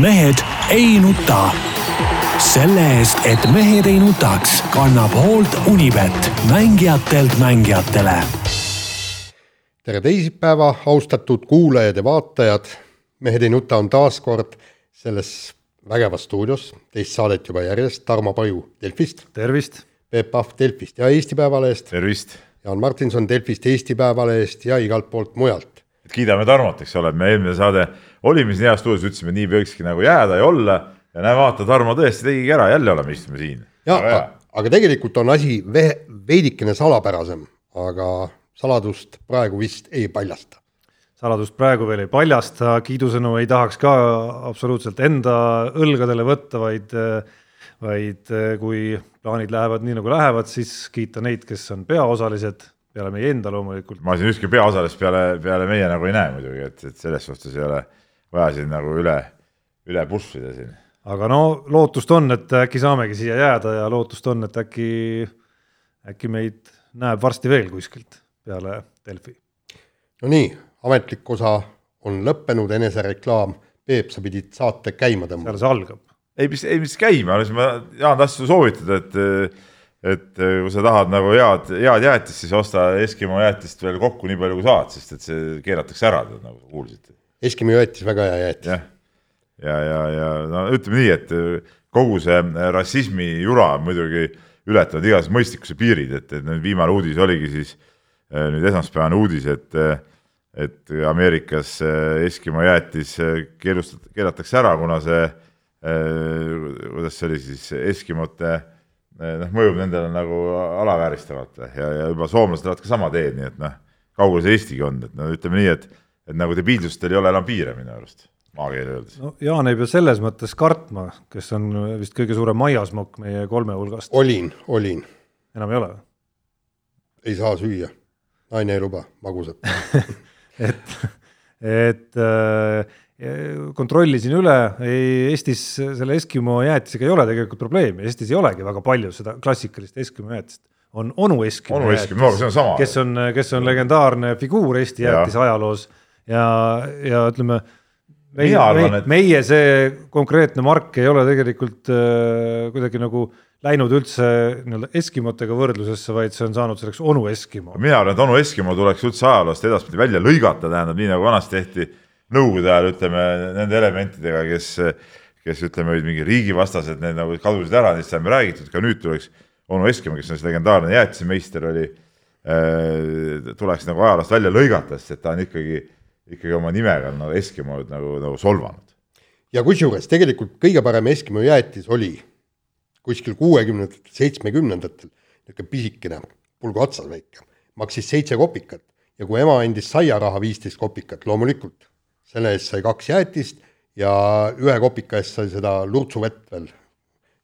mehed ei nuta. selle eest, et mehed ei nutaks, kannab hoolt Unibet, mängijatelt mängijatele. tere teisipäeva, austatud kuulajad ja vaatajad. mehed ei nuta on taas kord selles vägevas stuudios, teist saadet juba järjest, Tarmo Paju Delfist. tervist. Peep Pahv Delfist ja Eesti Päevalehest. tervist. Jaan Martinson Delfist, Eesti Päevalehest ja igalt poolt mujalt. kiidame Tarmot, eks ole, me eelmine saade olime siin heas stuudios, ütlesime, nii võikski nagu jääda ja olla ja näe, vaata, Tarmo tõesti tegigi ära, jälle oleme, istume siin. ja, aga tegelikult on asi ve-, veidikene salapärasem, aga saladust praegu vist ei paljasta. saladust praegu veel ei paljasta, kiidusõnu ei tahaks ka absoluutselt enda õlgadele võtta, vaid, vaid kui plaanid lähevad nii, nagu lähevad, siis kiita neid, kes on peaosalised, peale meie enda loomulikult. ma siin ükski peaosalist peale, peale meie nagu ei näe muidugi, et, et selles suhtes ei ole vaja siin nagu üle, üle push ida siin. aga no lootust on, et äkki saamegi siia jääda ja lootust on, et äkki, äkki meid näeb varsti veel kuskilt peale Delfi. Nonii, ametlik osa on lõppenud, enesereklaam. Peep, sa pidid saate käima tõmbama. seal see algab. ei, mis, ei mis käima, ma, Jaan, tahtsin sulle soovitada, et et kui sa tahad nagu head, head jäätist, siis osta Eskimo jäätist veel kokku nii palju, kui saad, sest et see keeratakse ära, nagu sa Eskimo jäätis, väga hea jäätis. ja, ja, ja, ja no ütleme nii, et kogu see rassismi jura muidugi ületavad igasuguse mõistlikkuse piirid, et, et nüüd viimane uudis oligi siis nüüd esmaspäevane uudis, et et Ameerikas Eskimo jäätis keelustat-, keelatakse ära, kuna see, kuidas see oli siis, Eskimote noh, mõjub nendele nagu alavääristavalt ja, ja juba soomlased lähevad ka sama teed, nii et noh, kaugel see Eestigi on, et no ütleme nii, et et nagu debiilsustel ei ole enam piire minu arust, maakeeli öeldes. no Jaan ei pea selles mõttes kartma, kes on vist kõige suurem maiasmokk meie kolme hulgast. olin, olin. enam ei ole? ei saa süüa, naine ei luba magusat et, et äh, kontrollisin üle, Eestis selle Eskimo jäätisega ei ole tegelikult probleemi, Eestis ei olegi väga palju seda klassikalist Eskimo jäätist. on onu Eskimo onu Eskimo, no see on sama. kes on, kes on legendaarne figuur Eesti jäätise ajaloos ja, ja ütleme, meie, meie, et... meie see konkreetne mark ei ole tegelikult äh, kuidagi nagu läinud üldse nii-öelda Eskimotega võrdlusesse, vaid see on saanud selleks onu Eskimo. mina arvan, et onu Eskimo tuleks üldse ajaloost edaspidi välja lõigata, tähendab nii nagu vanasti tehti nõukogude ajal, ütleme nende elementidega, kes, kes ütleme, olid mingi riigivastased, need nagu kadusid ära, neist saime räägitud, ka nüüd tuleks onu Eskimo, kes on see legendaarne jäätisemeister oli äh,, tuleks nagu ajaloost välja lõigata, sest et ta on ikkagi, ikkagi oma nimega nagu Eskimo nagu, nagu solvanud. ja kusjuures tegelikult kõige parem Eskimo jäätis oli kuskil kuuekümnendatel, seitsmekümnendatel, niisugune pisikene, pulgu otsas väike, maksis seitse kopikat ja kui ema andis saiaraha viisteist kopikat, loomulikult selle eest sai kaks jäätist ja ühe kopika eest sai seda lurtsuvett veel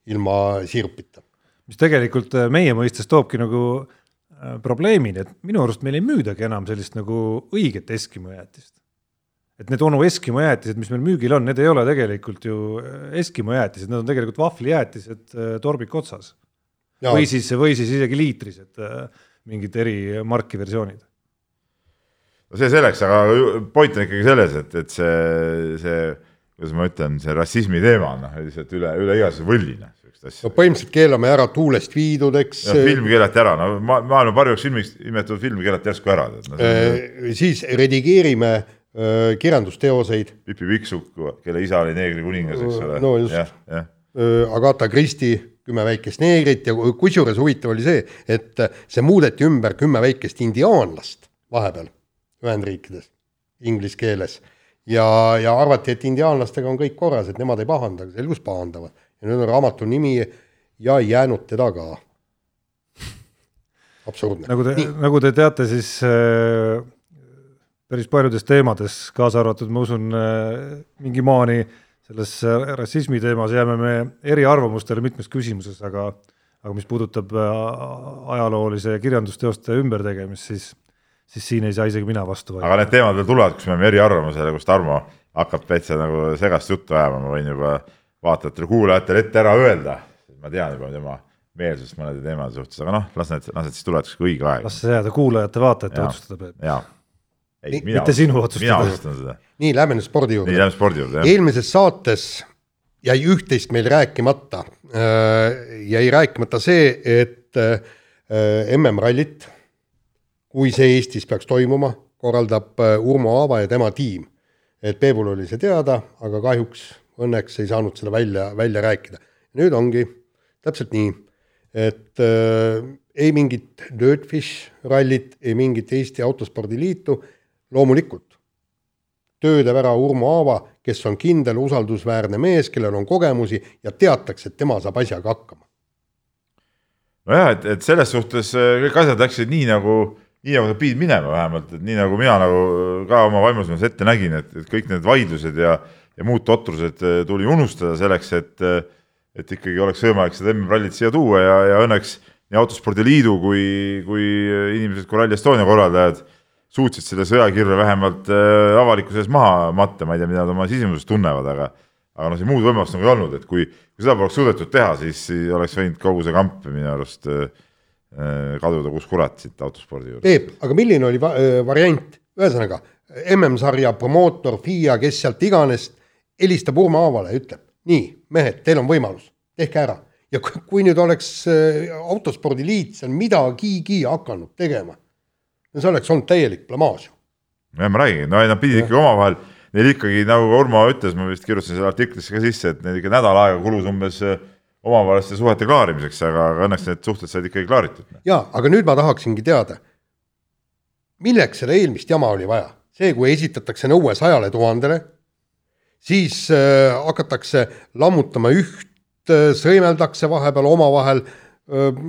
ilma siirupita. mis tegelikult äh, meie mõistes toobki nagu probleemini, et minu arust meil ei müüdagi enam sellist nagu õiget Eskimo jäätist. et need onu Eskimo jäätised, mis meil müügil on, need ei ole tegelikult ju äh, Eskimo jäätised, need on tegelikult vahvlijäätised torbik otsas. või siis, või siis isegi liitrised mingid eri marki versioonid no see selleks, aga point on ikkagi selles, et, et see, see, kuidas ma ütlen, see rassismi teema on noh, lihtsalt üle, üle igasuguse võlli. no põhimõtteliselt keelame ära tuulest viidud, eks. film keelati ära, no ma, maailma parimaks filmiks nimetatud film keelati järsku ära. No, e, siis redigeerime äh, kirjandusteoseid. Pipi Pikksukk, kelle isa oli neegri kuningas, eks ole. no just. Agatha Christie, Kümme väikest neegrit ja kusjuures huvitav oli see, et see muudeti ümber Kümme väikest indiaanlast vahepeal Ühendriikides inglise keeles ja, ja arvati, et indiaanlastega on kõik korras, et nemad ei pahanda, aga selgus pahandavad. Ja nüüd on raamatu nimi ja ei jäänud teda ka. absurdne. nagu te, nagu te teate, siis äh, päris paljudes teemades, kaasa arvatud, ma usun äh,, mingi maani selles äh, rassismi teemas jääme me eriarvamustele mitmes küsimuses, aga aga mis puudutab äh, ajaloolise kirjandusteoste ümbertegemist, siis siis siin ei saa isegi mina vastu vaielda. aga need teemad veel tulevad, kus me oleme eriarvamusel ja kus Tarmo hakkab täitsa nagu segast juttu ajama, ma võin juba vaatajatele-kuulajatele ette ära öelda, ma tean juba tema meelsust mõnede teemade suhtes, aga noh, las need, las need siis tulevad kui õige aeg. las see jääda kuulajate-vaatajate otsustada, Peep. ei, Nii- mina mitte sinu mina otsustada. otsustan seda. nii, lähme nüüd spordi nii, juurde. lähme spordi juurde, jah. eelmises saates jäi üht-teist meil rääkimata. jäi rääkimata see, et äh, MM-rallit, kui see Eestis peaks toimuma, korraldab äh, Urmo Aava ja tema tiim. et Peebul oli see teada, aga kahjuks õnneks ei saanud seda välja, välja rääkida. nüüd ongi täpselt nii, et äh, ei mingit Dirtfish rallit, ei mingit Eesti Autospordiliitu, loomulikult töö teeb ära Urmo Aava, kes on kindel usaldusväärne mees, kellel on kogemusi ja teatakse, et tema saab asjaga hakkama. nojah, et, et selles suhtes äh, kõik asjad läksid nii nagu, nii nagu nad pidid minema vähemalt, et nii nagu mina nagu ka oma vaimustuses ette nägin, et, et kõik need vaidlused ja, ja muud totrused äh, tuli unustada selleks, et, et ikkagi oleks võimalik seda MM-rallit siia tuua ja, ja õnneks nii Autospordiliidu kui, kui inimesed, kui Rally Estonia korraldajad suutsid selle sõjakirve vähemalt äh, avalikkuse ees maha matta, ma ei tea, mida nad oma sisimuses tunnevad, aga aga noh, siin muud võimalust nagu ei olnud, et kui, kui seda poleks suudetud teha, siis oleks võinud kogu see kamp minu arust kaduda kus kurat siit autospordi juurde. Peep, aga milline oli va variant, ühesõnaga MM-sarja promootor, FIA, kes sealt iganes, helistab Urmo Aavale ja ütleb, nii, mehed, teil on võimalus, tehke ära. ja kui, kui nüüd oleks äh, autospordiliit seal midagigi hakanud tegema, no see oleks olnud täielik blamaaž ju. jah, ma räägin, no ei, nad pidid ikkagi omavahel, neil ikkagi nagu Urmo ütles, ma vist kirjutasin selle artiklisse ka sisse, et neil ikka nädal aega kulus umbes äh, omavaheliste suhete klaarimiseks, aga aga õnneks need suhted said ikkagi klaaritud. jaa, aga nüüd ma tahaksingi teada, milleks seda eelmist jama oli vaja? see, kui esitatakse nõue sajale tuhandele, siis äh, hakatakse lammutama üht äh,, sõimeldakse vahepeal omavahel äh,,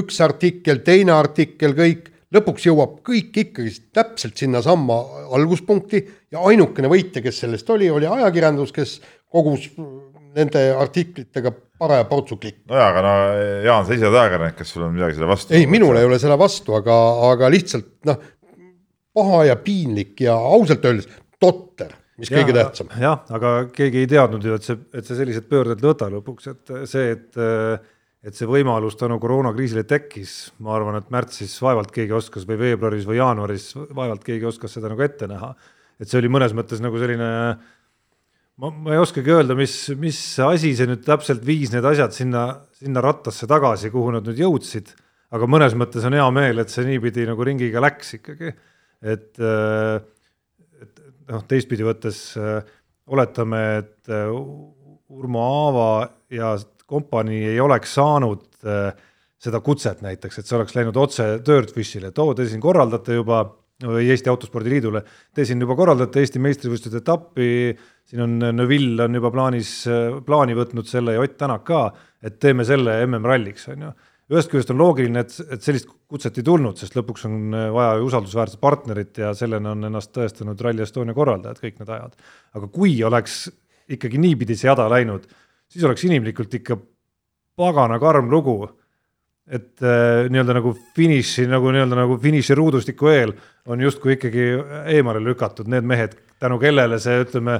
üks artikkel, teine artikkel, kõik, lõpuks jõuab kõik ikkagi täpselt sinnasamma alguspunkti ja ainukene võitja, kes sellest oli, oli ajakirjandus, kes kogus nende artiklitega paraja portsu klikki. nojah, aga no Jaan, sa ise oled ajakirjanik, kas sul on midagi selle vastu? ei, minul ei ole selle vastu, aga, aga lihtsalt noh, paha ja piinlik ja ausalt öeldes totter, mis kõige tähtsam. jah, aga keegi ei teadnud ju, et see, et see sellised pöörded ei võta lõpuks, et see, et et see võimalus tänu koroonakriisile tekkis, ma arvan, et märtsis vaevalt keegi oskas või veebruaris või jaanuaris vaevalt keegi oskas seda nagu ette näha. et see oli mõnes mõttes nagu selline ma, ma ei oskagi öelda, mis, mis asi see nüüd täpselt viis need asjad sinna, sinna rattasse tagasi, kuhu nad nüüd jõudsid. aga mõnes mõttes on hea meel, et see niipidi nagu ringiga läks ikkagi, et äh, noh, teistpidi võttes äh, oletame, et äh, Urmo Aava ja kompanii ei oleks saanud äh, seda kutset näiteks, et see oleks läinud otse Dirtfishile, et oo, te siin korraldate juba või Eesti Autospordiliidule, te siin juba korraldate Eesti meistrivõistluste etappi, siin on Neville on juba plaanis, plaani võtnud selle ja Ott Tänak ka, et teeme selle MM-ralliks, on ju ühest küljest on loogiline, et, et sellist kutset ei tulnud, sest lõpuks on vaja ju usaldusväärset partnerit ja sellena on ennast tõestanud Rally Estonia korraldajad kõik need ajad. aga kui oleks ikkagi niipidi see jada läinud, siis oleks inimlikult ikka pagana karm lugu, et äh, nii-öelda nagu finiši nagu nii-öelda nagu finiširuudustiku eel on justkui ikkagi eemale lükatud need mehed, tänu kellele see, ütleme,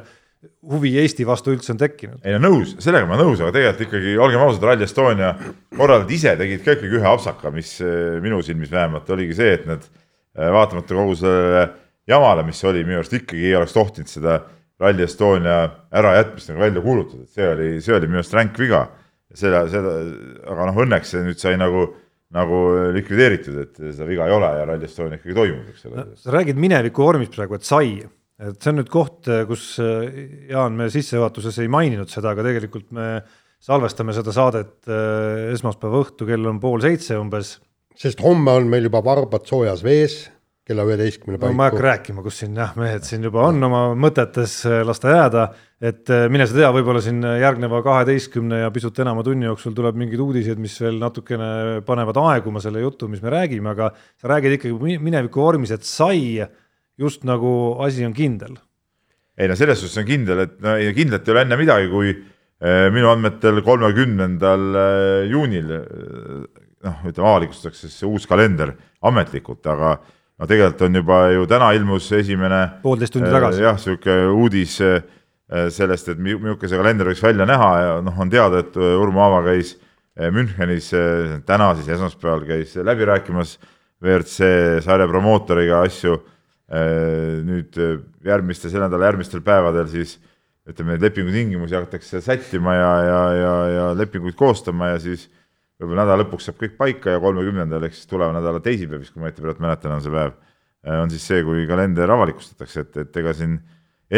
huvi Eesti vastu üldse on tekkinud. ei no nõus, sellega ma nõus, aga tegelikult ikkagi olgem ausad, Rally Estonia korraldajad ise tegid ka ikkagi ühe apsaka, mis eh, minu silmis vähemalt oligi see, et nad eh, vaatamata kogu sellele jamale, mis oli minu arust ikkagi ei oleks tohtinud seda Rally Estonia ärajätmist nagu välja kuulutada, et see oli, see oli minu arust ränk viga. seda, seda, aga noh, õnneks see nüüd sai nagu, nagu likvideeritud, et seda viga ei ole ja Rally Estonia ikkagi toimub, eks ole. sa räägid mineviku vormis praegu, et sai, et see on nüüd koht, kus äh, Jaan, me sissejuhatuses ei maininud seda, aga tegelikult me salvestame seda saadet äh, esmaspäeva õhtu, kell on pool seitse umbes. sest homme on meil juba varbad soojas vees kella üheteistkümne no ma ei hakka paiku. rääkima, kus siin jah, mehed siin juba on oma mõtetes, las ta jääda, et mine sa tea, võib-olla siin järgneva kaheteistkümne ja pisut enama tunni jooksul tuleb mingeid uudiseid, mis veel natukene panevad aeguma selle jutu, mis me räägime, aga sa räägid ikkagi mi- mineviku vormis, et sai just nagu asi on kindel ei no selles suhtes on kindel, et no ei, kindlalt ei ole enne midagi, kui eh, minu andmetel kolmekümnendal eh, juunil eh, noh, ütleme avalikustatakse siis see uus kalender ametlikult, aga no tegelikult on juba ju täna ilmus esimene poolteist tundi eh, tagasi. jah, sihuke uudis eh, sellest, et mi- milline see kalender võiks välja näha ja noh, on teada, et eh, Urmo Aava käis eh, Münchenis eh, täna siis esmaspäeval käis läbi rääkimas WRC sarja promootoriga asju nüüd järgmiste, selle nädala järgmistel päevadel siis ütleme, neid lepingu tingimusi hakatakse sättima ja, ja, ja, ja lepinguid koostama ja siis võib-olla nädala lõpuks saab kõik paika ja kolmekümnendal ehk siis tuleva nädala teisipäev, vist kui ma õieti mäletan, on see päev, on siis see, kui kalender avalikustatakse, et, et ega siin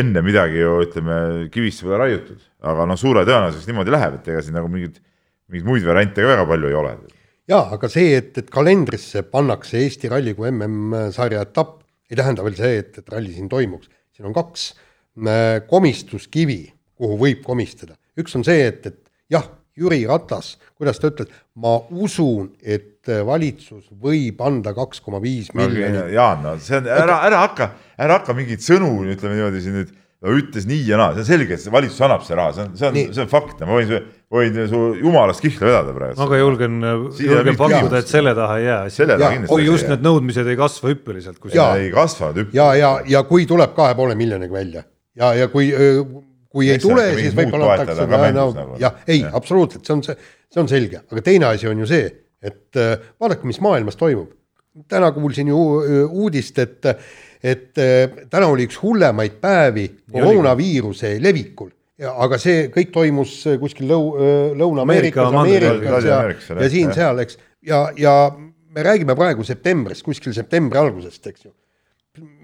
enne midagi ju ütleme, kivisse pole raiutud, aga noh, suure tõenäosusega niimoodi läheb, et ega siin nagu mingeid, mingeid muid variante ka väga palju ei ole. jaa, aga see, et, et kalendrisse pannakse Eesti ralli kui MM-sarja etapp, ei tähenda veel see, et, et ralli siin toimuks. siin on kaks äh, komistuskivi, kuhu võib komistada. üks on see, et, et jah, Jüri Ratas, kuidas ta ütles, ma usun, et valitsus võib anda kaks koma viis miljonit. Jaan, no see on, ära, ära hakka, ära hakka mingeid sõnu, ütleme niimoodi siin nüüd, ütles nii ja naa, see on selge, et valitsus annab see raha, see on, see on, see on fakt, ma võin, võin su jumalast kihla vedada praegu. aga julgen, julgen pakkuda, et selle taha ei jää. kui just need nõudmised ei kasva hüppeliselt. ei kasva hüppeliselt. ja, ja, ja kui tuleb kahe poole miljoniga välja ja, ja kui kui ei tule, siis võib-olla antakse no, nagu. jah, ei, absoluutselt, see on see, see on selge, aga teine asi on ju see, et vaadake, mis maailmas toimub. täna kuulsin ju uudist, et, et äh, täna oli üks hullemaid päevi koroonaviiruse levikul aga see kõik toimus äh, kuskil Lõu-, Lõuna-Ameerikas, Ameerikas ja, ja siin-seal, eks, ja, ja me räägime praegu septembrist, kuskil septembri algusest, eks ju.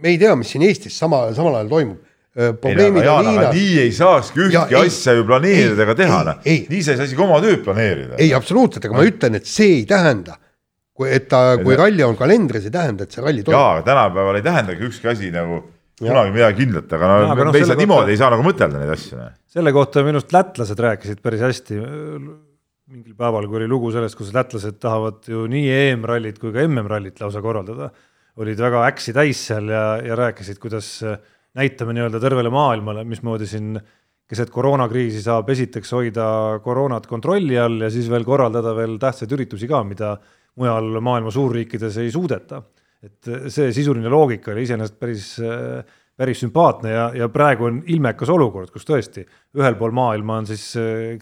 me ei tea, mis siin Eestis sama, samal ajal toimub Äh, probleemid on Hiinas. nii ei saakski ühtki ja, asja ei, ju planeerida ega teha, noh. nii sa ei saa isegi oma tööd planeerida. ei, absoluutselt, aga ma ütlen, et see ei tähenda, kui, et ta, kui et, ralli on kalendris, ei tähenda, et see ralli toimub. jaa, tänapäeval ei tähendagi ükski asi nagu kunagi midagi kindlat, aga no, no, me ei saa niimoodi, ei saa nagu mõtelda neid asju. Noh. selle kohta minu arust lätlased rääkisid päris hästi mingil päeval, kui oli lugu sellest, kus lätlased tahavad ju nii EM-rallit kui ka MM-rallit lausa korraldada, olid väga äksi täis seal ja, ja rääkisid, kuidas äh, näitame nii-öelda tervele maailmale, mismoodi siin keset koroonakriisi saab esiteks hoida koroonat kontrolli all ja siis veel korraldada veel tähtsaid üritusi ka, mida mujal maailma suurriikides ei suudeta. et see sisuline loogika oli iseenesest päris, päris sümpaatne ja, ja praegu on ilmekas olukord, kus tõesti ühel pool maailma on siis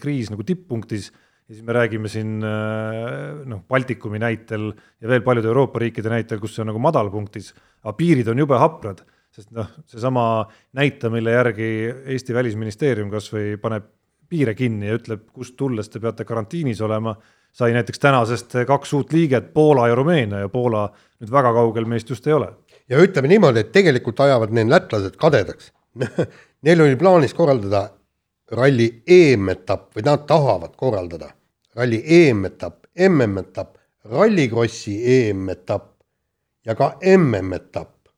kriis nagu tipppunktis ja siis me räägime siin noh, Baltikumi näitel ja veel paljude Euroopa riikide näitel, kus see on nagu madalpunktis, aga piirid on jube haprad sest noh, seesama näite, mille järgi Eesti Välisministeerium kas või paneb piire kinni ja ütleb, kust tulles te peate karantiinis olema, sai näiteks tänasest kaks uut liiget, Poola ja Rumeenia ja Poola nüüd väga kaugel meist just ei ole. ja ütleme niimoodi, et tegelikult ajavad need lätlased kadedaks Neil oli plaanis korraldada ralli EM-etapp või nad tahavad korraldada ralli EM-etapp, MM-etapp, rallikrossi EM-etapp ja ka MM-etapp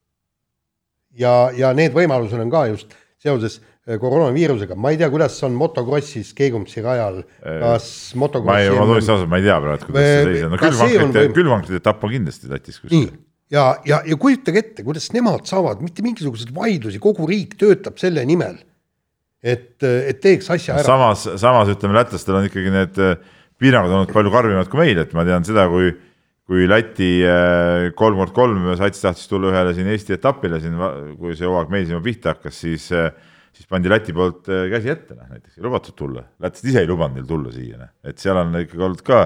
ja, ja need võimalused on ka just seoses koroonaviirusega, ma ei tea, kuidas on motokrossis Keegumsi rajal, kas motokrossi ma ei, ma tunnistan ausalt, ma ei tea praegu, kuidas see seis on, no külvvankrite, külvvankrite etapp on kindlasti Lätis kuskil. ja, ja, ja kujutage ette, kuidas nemad saavad mitte mingisuguseid vaidlusi, kogu riik töötab selle nimel, et, et teeks asja ära. samas, samas ütleme, lätlastel on ikkagi need äh, piirangud olnud palju karmimad kui meil, et ma tean seda, kui kui Läti äh, kolm kord kolm sats tahtis tulla ühele siin Eesti etapile siin, kui see hooaeg meil siin pihta hakkas, siis, äh, siis pandi Läti poolt äh, käsi ette, noh näiteks ei lubatud tulla, lätlased ise ei lubanud neil tulla siia, noh, et seal on ikkagi olnud ka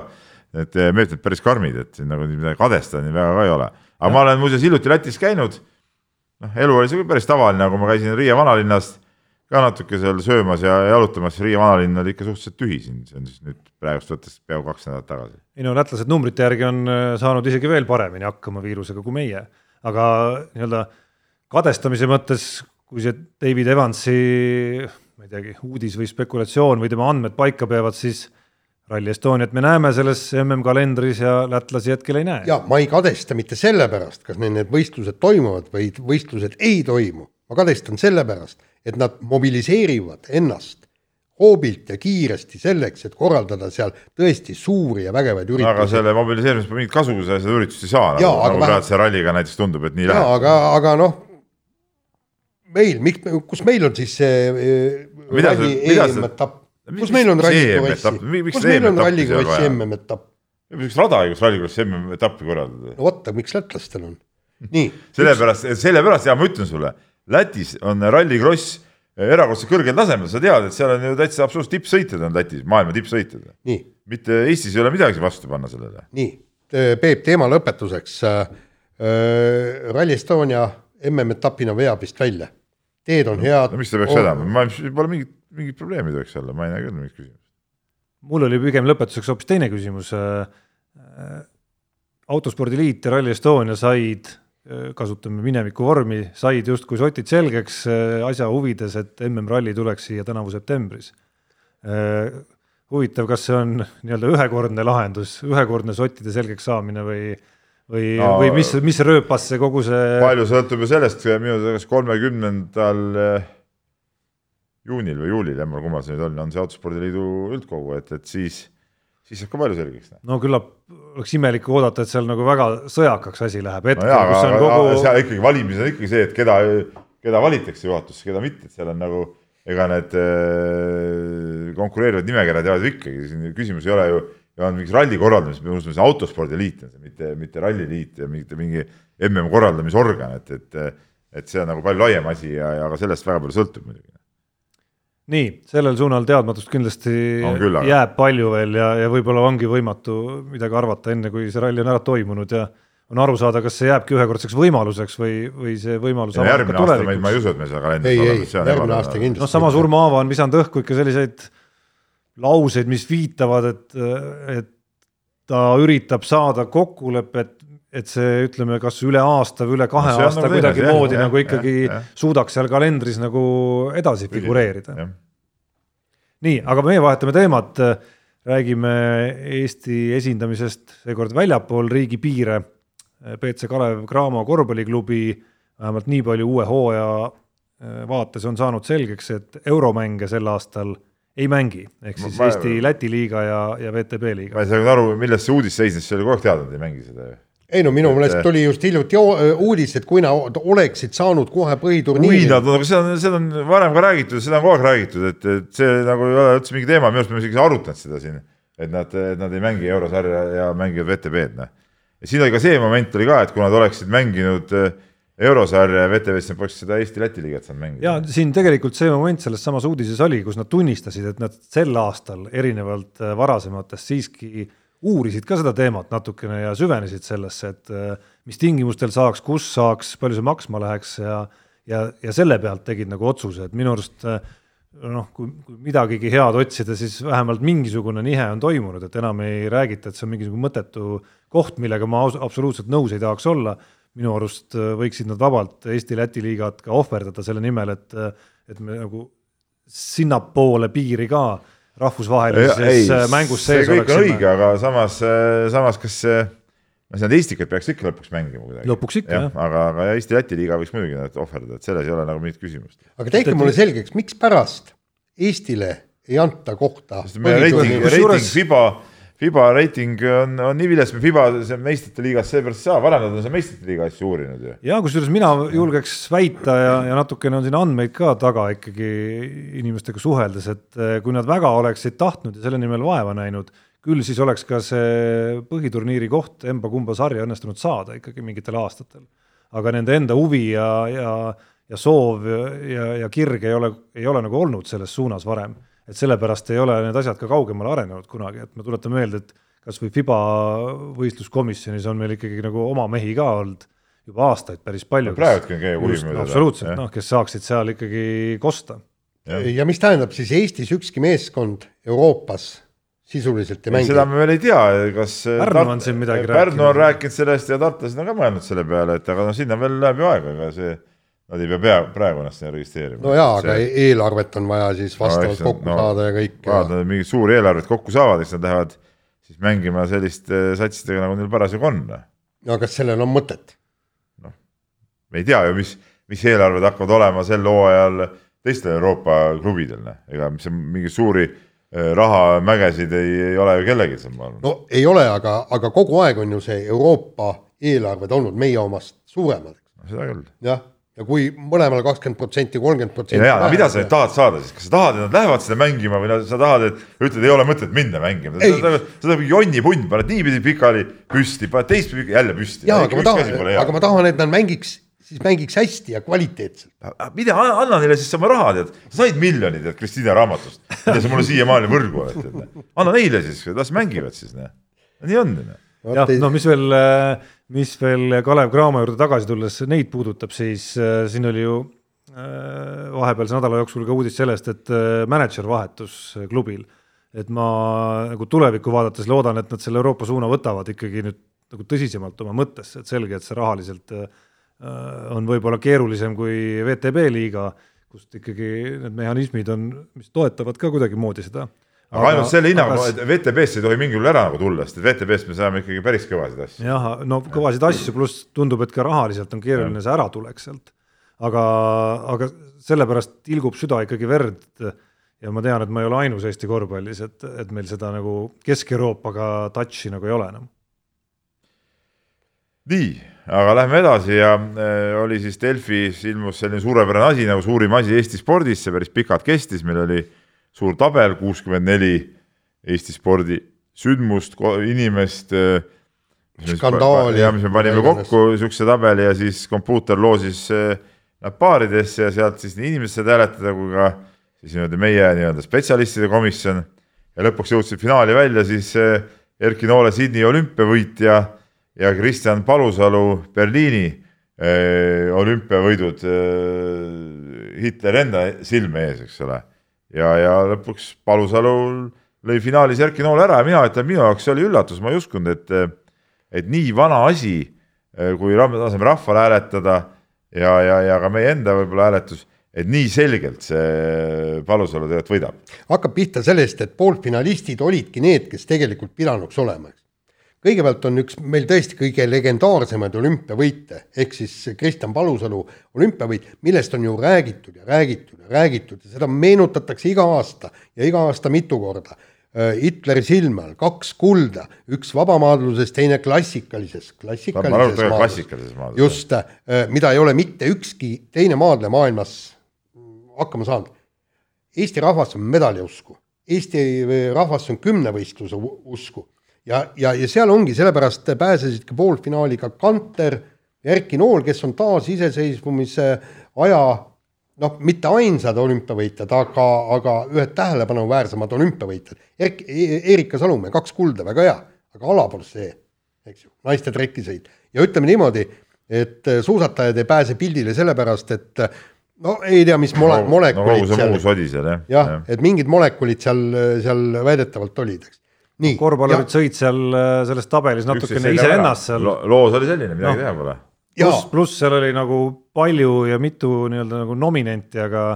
need meetmed päris karmid, et siin nagu midagi kadestada nii väga ka ei ole. aga ja. ma olen muuseas hiljuti Lätis käinud, noh, elu oli see päris tavaline, kui ma käisin Riia vanalinnas ka natuke seal söömas ja jalutamas, Riia vanalinn oli ikka suhteliselt tühi siin, see on siis nüüd praegust võttes peaaegu kaks nädalat tagasi. ei no lätlased numbrite järgi on äh, saanud isegi veel paremini hakkama viirusega kui meie, aga nii-öelda kadestamise mõttes, kui see David Evansi, ma ei teagi, uudis või spekulatsioon või tema andmed paika peavad, siis Rally Estoniat me näeme selles MM-kalendris ja lätlasi hetkel ei näe. ja ma ei kadesta mitte sellepärast, kas neil need võistlused toimuvad või võistlused ei toimu, ma kadestan sellepärast et nad mobiliseerivad ennast hoobilt ja kiiresti selleks, et korraldada seal tõesti suuri ja vägevaid üritusi. aga selle mobiliseerimisest mingit kasu, seda üritust ei saa, nagu, nagu praegu see ralliga näiteks tundub, et nii läheb. aga, aga noh, meil, miks, kus meil on siis see äh, mida ralli EM-etapp, kus meil on rallikrossi, kus meil on rallikrossi MM-etapp? miks rada ei, kus rallikrossi MM-etappi korraldada? no vot, miks lätlastel on? nii. sellepärast, sellepärast ja ma ütlen sulle Lätis on rallikross erakordselt kõrgel tasemel, sa tead, et seal on ju täitsa absoluutselt tippsõitjad on Lätis, maailma tippsõitjad. mitte Eestis ei ole midagi vastu panna sellele. nii, Peep, teema lõpetuseks äh,. Rally Estonia MM-etapina veab vist välja. Teed on head. no miks ta peaks vedama, ma, pole mingit, mingit probleemi ei tohiks olla, ma ei näe küll mingit küsimust. mul oli pigem lõpetuseks hoopis teine küsimus. autospordiliit ja Rally Estonia said, kasutame mineviku vormi, said justkui sotid selgeks äh, asja huvides, et MM-ralli tuleks siia tänavu septembris. huvitav, kas see on nii-öelda ühekordne lahendus, ühekordne sottide selgeks saamine või või No, või mis, mis rööpas see kogu see palju sõltub ju sellest, minu teada kas kolmekümnendal eh, juunil või juulil, jäämal kummal see nüüd on, on see Autospordiliidu üldkogu, et, et siis, siis saab ka palju selgeks. no küllap oleks imelik oodata, et seal nagu väga sõjakaks asi läheb, hetkel no,, kus on kogu seal ikkagi valimised on ikkagi see, et keda, keda valitakse juhatusse, keda mitte, et seal on nagu ega need eh, konkureerivad nimekirjad jäävad ju ikkagi, siin küsimus ei ole ju, ja on mingis ralli korraldamises, me unustame, see autospordiliit on see, mitte, mitte ralliliit ja mitte mingi mm korraldamisorgan, et, et et see on nagu palju laiem asi ja, ja ka sellest väga palju sõltub muidugi. nii, sellel suunal teadmatust kindlasti On küll, aga- jääb palju veel ja, ja võib-olla ongi võimatu midagi arvata, enne kui see ralli on ära toimunud ja on aru saada, kas see jääbki ühekordseks võimaluseks või, või see võimalus järgmine aasta ma ei, ei usu, et me seda ei, kalendris ei, on järgmine aasta kindlasti. noh, samas Urmo Aava on visanud õhku ikka selliseid lauseid, mis viitavad, et, et ta üritab saada kokkulepet, et see, ütleme, kas üle aasta või üle kahe No aasta kuidagimoodi nagu ikkagi jah, jah. suudaks seal kalendris nagu edasi figureerida. nii, aga meie vahetame teemat, räägime Eesti esindamisest seekord väljapool riigipiire. BC Kalev Cramo korvpalliklubi vähemalt nii palju uue hooaja äh, vaates on saanud selgeks, et euromänge sel aastal ei mängi, ehk siis Ma- Eesti-Läti liiga ja, ja VTB liiga ma. ei saanud aru, milles see uudis seisnes, see oli kogu aeg teada, et ei mängi seda ju. ei no minu meelest tuli just hiljuti uudis, et kui nad oleksid saanud kohe kui põhiturniiri nad, aga seda on, seda on varem ka räägitud, seda on kogu aeg räägitud, et, et see nagu ei ole üldse mingi teema, minu arust me isegi arutanud seda siin, et nad, et nad ei mängi eurosarja ja mängivad VTB-d, noh. ja siin oli ka see moment oli ka, et kui nad oleksid mänginud eh, eurosarja ja VTV-s, nad poleks seda Eesti-Läti liigat saanud mängida. ja siin tegelikult see moment selles samas uudises oli, kus nad tunnistasid, et nad sel aastal erinevalt äh, varasematest siiski uurisid ka seda teemat natukene ja süvenesid sellesse, et äh, mis tingimustel saaks, kus saaks, palju see maksma läheks ja ja, ja selle pealt tegid nagu otsuse, et minu arust äh, noh, kui, kui midagigi head otsida, siis vähemalt mingisugune nihe on toimunud, et enam ei räägita, et see on mingisugune mõttetu koht, millega ma absoluutselt nõus ei tahaks olla minu arust äh, võiksid nad vabalt Eesti-Läti liigat ka ohverdada selle nimel, et, et me nagu sinnapoole piiri ka rahvusvahelises äh, mängus see sees kõik on õige, oleksime. aga samas, samas kas see, ma ei tea, Eestikat peaks ikka lõpuks mängima kuidagi. Lõpuks ikka, jah. aga, aga Eesti-Läti liiga võiks muidugi nad ohverdada, et selles ei ole nagu mingit küsimust. aga tehke mulle selgeks, mikspärast Eestile ei anta kohta sest meie reiting, põhiturniiril? Kusjuures- reiting FIBA, FIBA reiting on, on nii vilets, FIBA see meistrite liigas seepärast ei saa, varem nad on seal meistrite liiga asju uurinud ju. ja kusjuures mina julgeks väita ja, ja natukene on siin andmeid ka taga ikkagi inimestega suheldes, et eh, kui nad väga oleksid tahtnud ja selle nimel vaeva näinud, küll siis oleks ka see põhiturniiri koht emba-kumba sarja õnnestunud saada ikkagi mingitel aastatel. aga nende enda huvi ja, ja, ja soov ja, ja kirg ei ole, ei ole nagu olnud selles suunas varem. Et sellepärast ei ole need asjad ka kaugemale arenenud kunagi, et ma tuletan meelde, et kas või FIBA võistluskomisjonis on meil ikkagi nagu oma mehi ka olnud juba aastaid päris palju. praegudki on keegi uurib mööda. absoluutselt, noh, kes saaksid seal ikkagi kosta. ja mis tähendab siis Eestis ükski meeskond Euroopas sisuliselt ei mängi seda? me veel ei tea, kas Pärnu on siin midagi Pärnu on rääkinud. rääkinud sellest ja tartlased on ka mõelnud selle peale, et aga noh, sinna veel läheb ju aega, ega see, nad ei pea pea praegu ennast sinna registreerima. no jaa, aga eelarvet on vaja siis vastavalt nad- kokku no, saada ja kõik. vaatavad, mingit suuri eelarvet kokku saavad, eks nad lähevad siis mängima selliste satsidega, nagu neil parasjagu on. no kas sellel on mõtet? me ei tea ju, mis, mis eelarved hakkavad olema sel hooajal teistel Euroopa klubidel, noh, ega mis on mingeid suuri eh, rahamägesid ei, ei ole ju kellelgi seal, ma arvan. no ei ole, aga, aga kogu aeg on ju see Euroopa eelarved olnud meie omast suuremad, seda küll. jah, ja kui mõlemal kakskümmend protsenti, kolmkümmend ei protsenti no jaa, mida sa tahad saada siis, kas sa tahad, et nad lähevad seda mängima või sa tahad, et ütled, ei ole mõtet minna mängima, sa tahad jonnipunt, paned niipidi pikali püsti, paned teistpidi jälle püsti. jaa, aga ma tahan, aga ma tahan, et nad mängiks, siis mängiks hästi ja kvaliteetselt. mida, anna neile siis oma raha, tead, sa said miljoni, tead, Kristiine raamatust, mida sa mulle siiamaani võrgu oled, tead. anna neile siis, las mängivad siis, noh. nii on, jah, no mis veel, mis veel Kalev Cramo juurde tagasi tulles neid puudutab, siis äh, siin oli ju äh, vahepealse nädala jooksul ka uudis sellest, et äh, mänedžer vahetus äh, klubil. et ma nagu tulevikku vaadates loodan, et nad selle Euroopa suuna võtavad ikkagi nüüd nagu tõsisemalt oma mõttesse, et selge, et see rahaliselt äh, on võib-olla keerulisem kui VTB liiga, kust ikkagi need mehhanismid on, mis toetavad ka kuidagimoodi seda aga ainult selle hinnaga, et VTB-sse ei tohi mingil juhul ära nagu tulla, sest VTB-st me saame ikkagi päris kõvasid asju. jah, no kõvasid asju, pluss tundub, et ka rahaliselt on keeruline see äratulek sealt. aga, aga sellepärast tilgub süda ikkagi verd ja ma tean, et ma ei ole ainus Eesti korvpallis, et, et meil seda nagu Kesk-Euroopaga touch'i nagu ei ole enam. nii, aga lähme edasi ja äh, oli siis Delfis ilmus selline suurepärane asi nagu suurim asi Eesti spordis, see päris pikalt kestis, meil oli äh, suur tabel, kuuskümmend neli Eesti spordi sündmust, inimest. skandaali. ja mis me panime kokku niisuguse tabeli ja siis kompuuter loosis eh, nad paaridesse ja sealt siis nii inimesed said hääletada kui ka siis niimoodi meie nii-öelda spetsialistide komisjon ja lõpuks jõudsid finaali välja siis eh, Erki Noole Sydney olümpiavõitja ja Kristjan Palusalu Berliini olümpiavõidud Hitleri enda silme ees, eks ole ja, ja lõpuks Palusalu lõi finaalis Erki Nool ära ja mina ütlen, minu jaoks see oli üllatus, ma ei uskunud, et, et nii vana asi, kui laseme rahval hääletada ja, ja, ja ka meie enda võib-olla hääletus, et nii selgelt see Palusalu tegelikult võidab. hakkab pihta sellest, et poolfinalistid olidki need, kes tegelikult pidanuks olema, eks kõigepealt on üks meil tõesti kõige legendaarsemaid olümpiavõite, ehk siis Kristjan Palusalu olümpiavõit, millest on ju räägitud ja räägitud ja räägitud ja seda meenutatakse iga aasta ja iga aasta mitu korda. Äh, Hitleri silme all kaks kulda, üks vabamaadluses, teine klassikalises, klassikalises klassikalises maadluses. just, äh, mida ei ole mitte ükski teine maadleja maailmas hakkama saanud. Eesti rahvas on medaliusku, Eesti rahvas on kümnevõistluse usku ja, ja, ja seal ongi, sellepärast pääsesid ka poolfinaali ka Kanter, Erki Nool, kes on taasiseseisvumise aja noh, mitte ainsad olümpiavõitjad, aga, aga ühed tähelepanuväärsemad olümpiavõitjad. Erk-, e-, Erika Salumäe, kaks kulda, väga hea, aga alapoolt see, eks ju, naiste trekisõit. ja ütleme niimoodi, et suusatajad ei pääse pildile sellepärast, et no ei tea, mis mole- molekulid no, seal. jah, jah, et mingid molekulid seal, seal väidetavalt olid, eks. Korvpallurid sõid seal äh, selles tabelis natukene iseennast seal Lo. loos oli selline, midagi no. teha pole. pluss, pluss seal oli nagu palju ja mitu nii-öelda nagu nominenti, aga,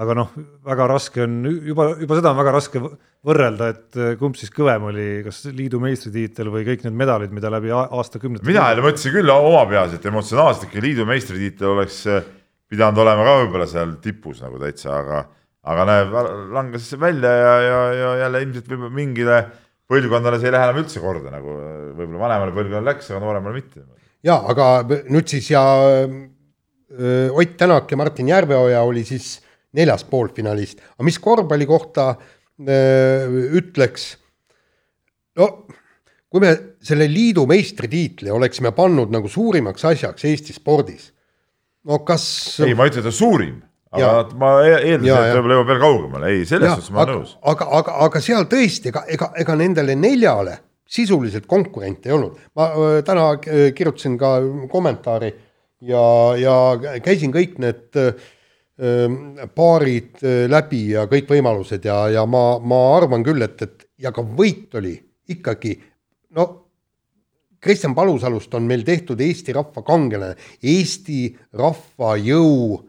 aga noh, väga raske on juba, juba seda on väga raske võrrelda, et äh, kumb siis kõvem oli, kas liidu meistritiitel või kõik need medalid, mida läbi aastakümnete. mina jälle mõtlesin küll oma peas, et emotsionaalselt ikka liidu meistritiitel oleks äh, pidanud olema ka võib-olla seal tipus nagu täitsa, aga, aga näeb, langes välja ja, ja, ja jälle ilmselt võib-olla mingile põlvkondadele see ei lähe enam üldse korda nagu võib-olla vanemale põlvkonnale läks, aga nooremale mitte. ja aga nüüd siis ja öö, Ott Tänak ja Martin Järveoja oli siis neljas poolfinalist, aga mis korvpalli kohta öö, ütleks? no kui me selle liidu meistritiitli oleksime pannud nagu suurimaks asjaks Eesti spordis, no kas. ei, ma ei ütle, ta suurim aga ja. ma e-, eeldasin, et võib-olla jõuab veel kaugemale, ei, selles suhtes ma olen nõus. aga, aga, aga seal tõesti, ega, ega, ega nendele neljale sisuliselt konkurente ei olnud. ma täna kirjutasin ka kommentaari ja, ja käisin kõik need paarid läbi ja kõik võimalused ja, ja ma, ma arvan küll, et, et ja ka võit oli ikkagi no Kristjan Palusalust on meil tehtud Eesti rahva kangelane, Eesti rahva jõu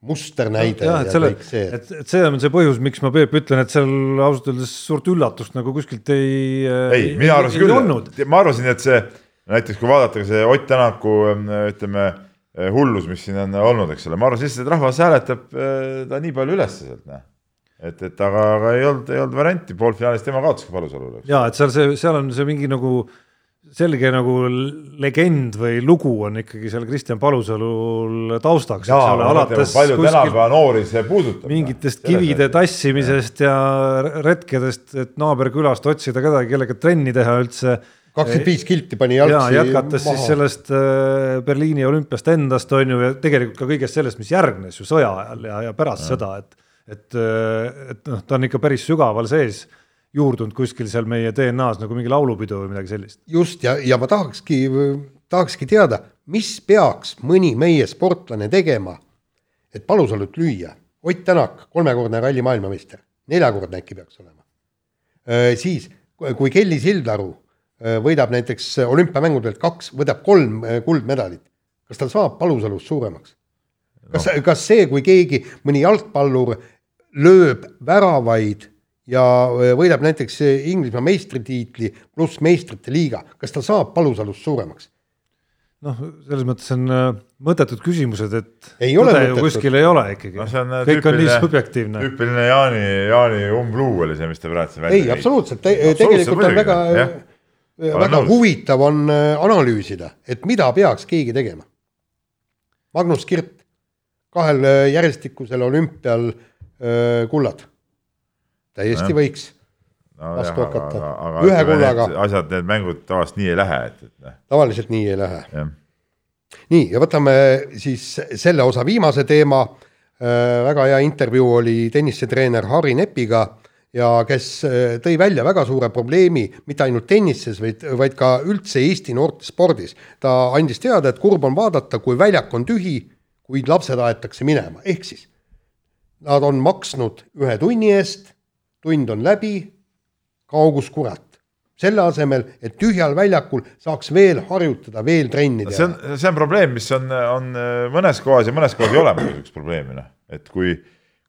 musternäide ja, ja selle, et, et see on see põhjus, miks ma Peep ütlen, et seal ausalt öeldes suurt üllatust nagu kuskilt ei. ei, mina arvasin küll, ma arvasin, et see näiteks kui vaadata see Ott Tänaku ütleme hullus, mis siin on olnud, eks ole, ma lihtsalt, et rahvas hääletab ta nii palju üles sealt, noh et, et aga, aga ei olnud, ei olnud varianti, poolfinaalis tema kaotaski Palusalule. ja et seal see, seal on see mingi nagu selge nagu legend või lugu on ikkagi seal Kristjan Palusalul taustaks. alates palju tänapäeva noori see puudutab. mingitest kivide tassimisest ja retkedest, et naaberkülast otsida kedagi, kellega trenni teha üldse. kakskümmend viis kilti pani jalgsi maha. jätkates maha. siis sellest äh, Berliini olümpiast endast on ju ja tegelikult ka kõigest sellest, mis järgnes ju sõja ajal ja, ja pärast ja. seda, et, et, äh, et noh, ta on ikka päris sügaval sees juurdunud kuskil seal meie DNA-s nagu mingi laulupidu või midagi sellist. just ja, ja ma tahakski, tahakski teada, mis peaks mõni meie sportlane tegema, et Palusalut lüüa. Ott Tänak, kolmekordne ralli maailmameister, neljakordne äkki peaks olema. siis, kui Kelly Sildaru võidab näiteks olümpiamängudelt kaks, võidab kolm kuldmedalit, kas ta saab Palusalust suuremaks? kas no., kas see, kui keegi, mõni jalgpallur lööb väravaid ja äh, võidab näiteks Inglismaa meistritiitli pluss meistrite liiga, kas ta saab Palusalust suuremaks? noh, selles mõttes on äh, mõttetud küsimused, et ei ole ju kuskil ei ole ikkagi no,. äh, kõik on nii subjektiivne. tüüpiline Jaani, Jaani umbluu oli see, mis te praegu siin välja tõite. ei, absoluutselt te, tegelikult on väga, väga huvitav on analüüsida, et mida peaks keegi tegema. Magnus Kirt, kahel järjestikusel olümpial kullad täiesti võiks no, vastu jah, hakata, ühe kullaga. asjad, need mängud tavaliselt nii ei lähe, et, et. Noh. tavaliselt nii ei lähe. nii ja võtame siis selle osa viimase teema äh,. väga hea intervjuu oli tennisetreener Harri Nepiga ja kes äh, tõi välja väga suure probleemi mitte ainult tennises, vaid, vaid ka üldse Eesti noortespordis. ta andis teada, et kurb on vaadata, kui väljak on tühi, kuid lapsed aetakse minema, ehk siis nad on maksnud ühe tunni eest tund on läbi, kaugus kurat. selle asemel, et tühjal väljakul saaks veel harjutada, veel trenni teha. see on, see on probleem, mis on, on mõnes kohas ja mõnes kohas ei ole muidugi üks probleemi, noh, et kui,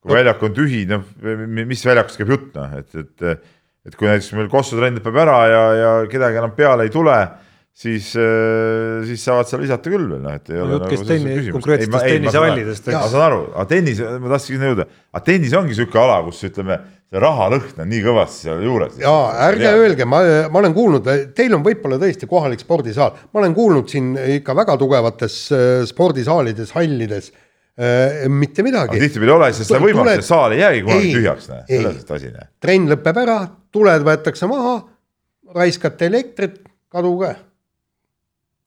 kui väljak on tühi, noh, mis väljakust käib jutt, noh, et, et et kui näiteks meil Kossu trenn lõpeb ära ja, ja kedagi enam peale ei tule siis, äh, siis saavad seal visata küll veel, noh, et ei no, ole nagu tenni, konkreetsetest tennisehallidest. ma saan aru, aga tennis, ma tahtsingi sinna jõuda, aga tennis ongi niisugune ala, kus ütleme, see rahalõhn on nii kõvasti seal juures. jaa, ärge ja. öelge, ma, ma olen kuulnud, teil on võib-olla tõesti kohalik spordisaal, ma olen kuulnud siin ikka väga tugevates äh, spordisaalides, hallides äh, mitte midagi. tihtipeale ei ole, sest seda võimalust, see saal ei jäägi kunagi tühjaks, selles asi. trenn lõpeb ära, tuled võetakse maha, raiskate elektrit, kadu ka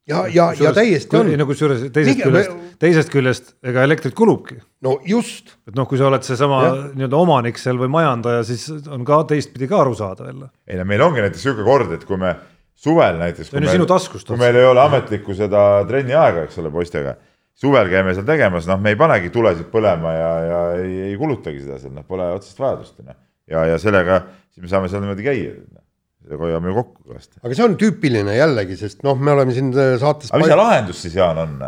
ja, ja, ja täiesti on. no kusjuures teisest Mingi, küljest me..., teisest küljest ega elektrit kulubki. no just. et noh, kui sa oled seesama nii-öelda omanik seal või majandaja, siis on ka teistpidi ka aru saada jälle. ei no meil ongi näiteks sihuke kord, et kui me suvel näiteks. see on ju sinu taskust. kui meil ei ole ametlikku seda trenniaega, eks ole, poistega, suvel käime seal tegemas, noh, me ei panegi tulesid põlema ja, ja ei, ei kulutagi seda seal, noh, pole otsest vajadust, noh. ja, ja sellega siis me saame seal niimoodi käia noh hoiame ju kokku kõvasti. aga see on tüüpiline jällegi, sest noh, me oleme siin äh, saates. aga mis see lahendus siis, Jaan, on?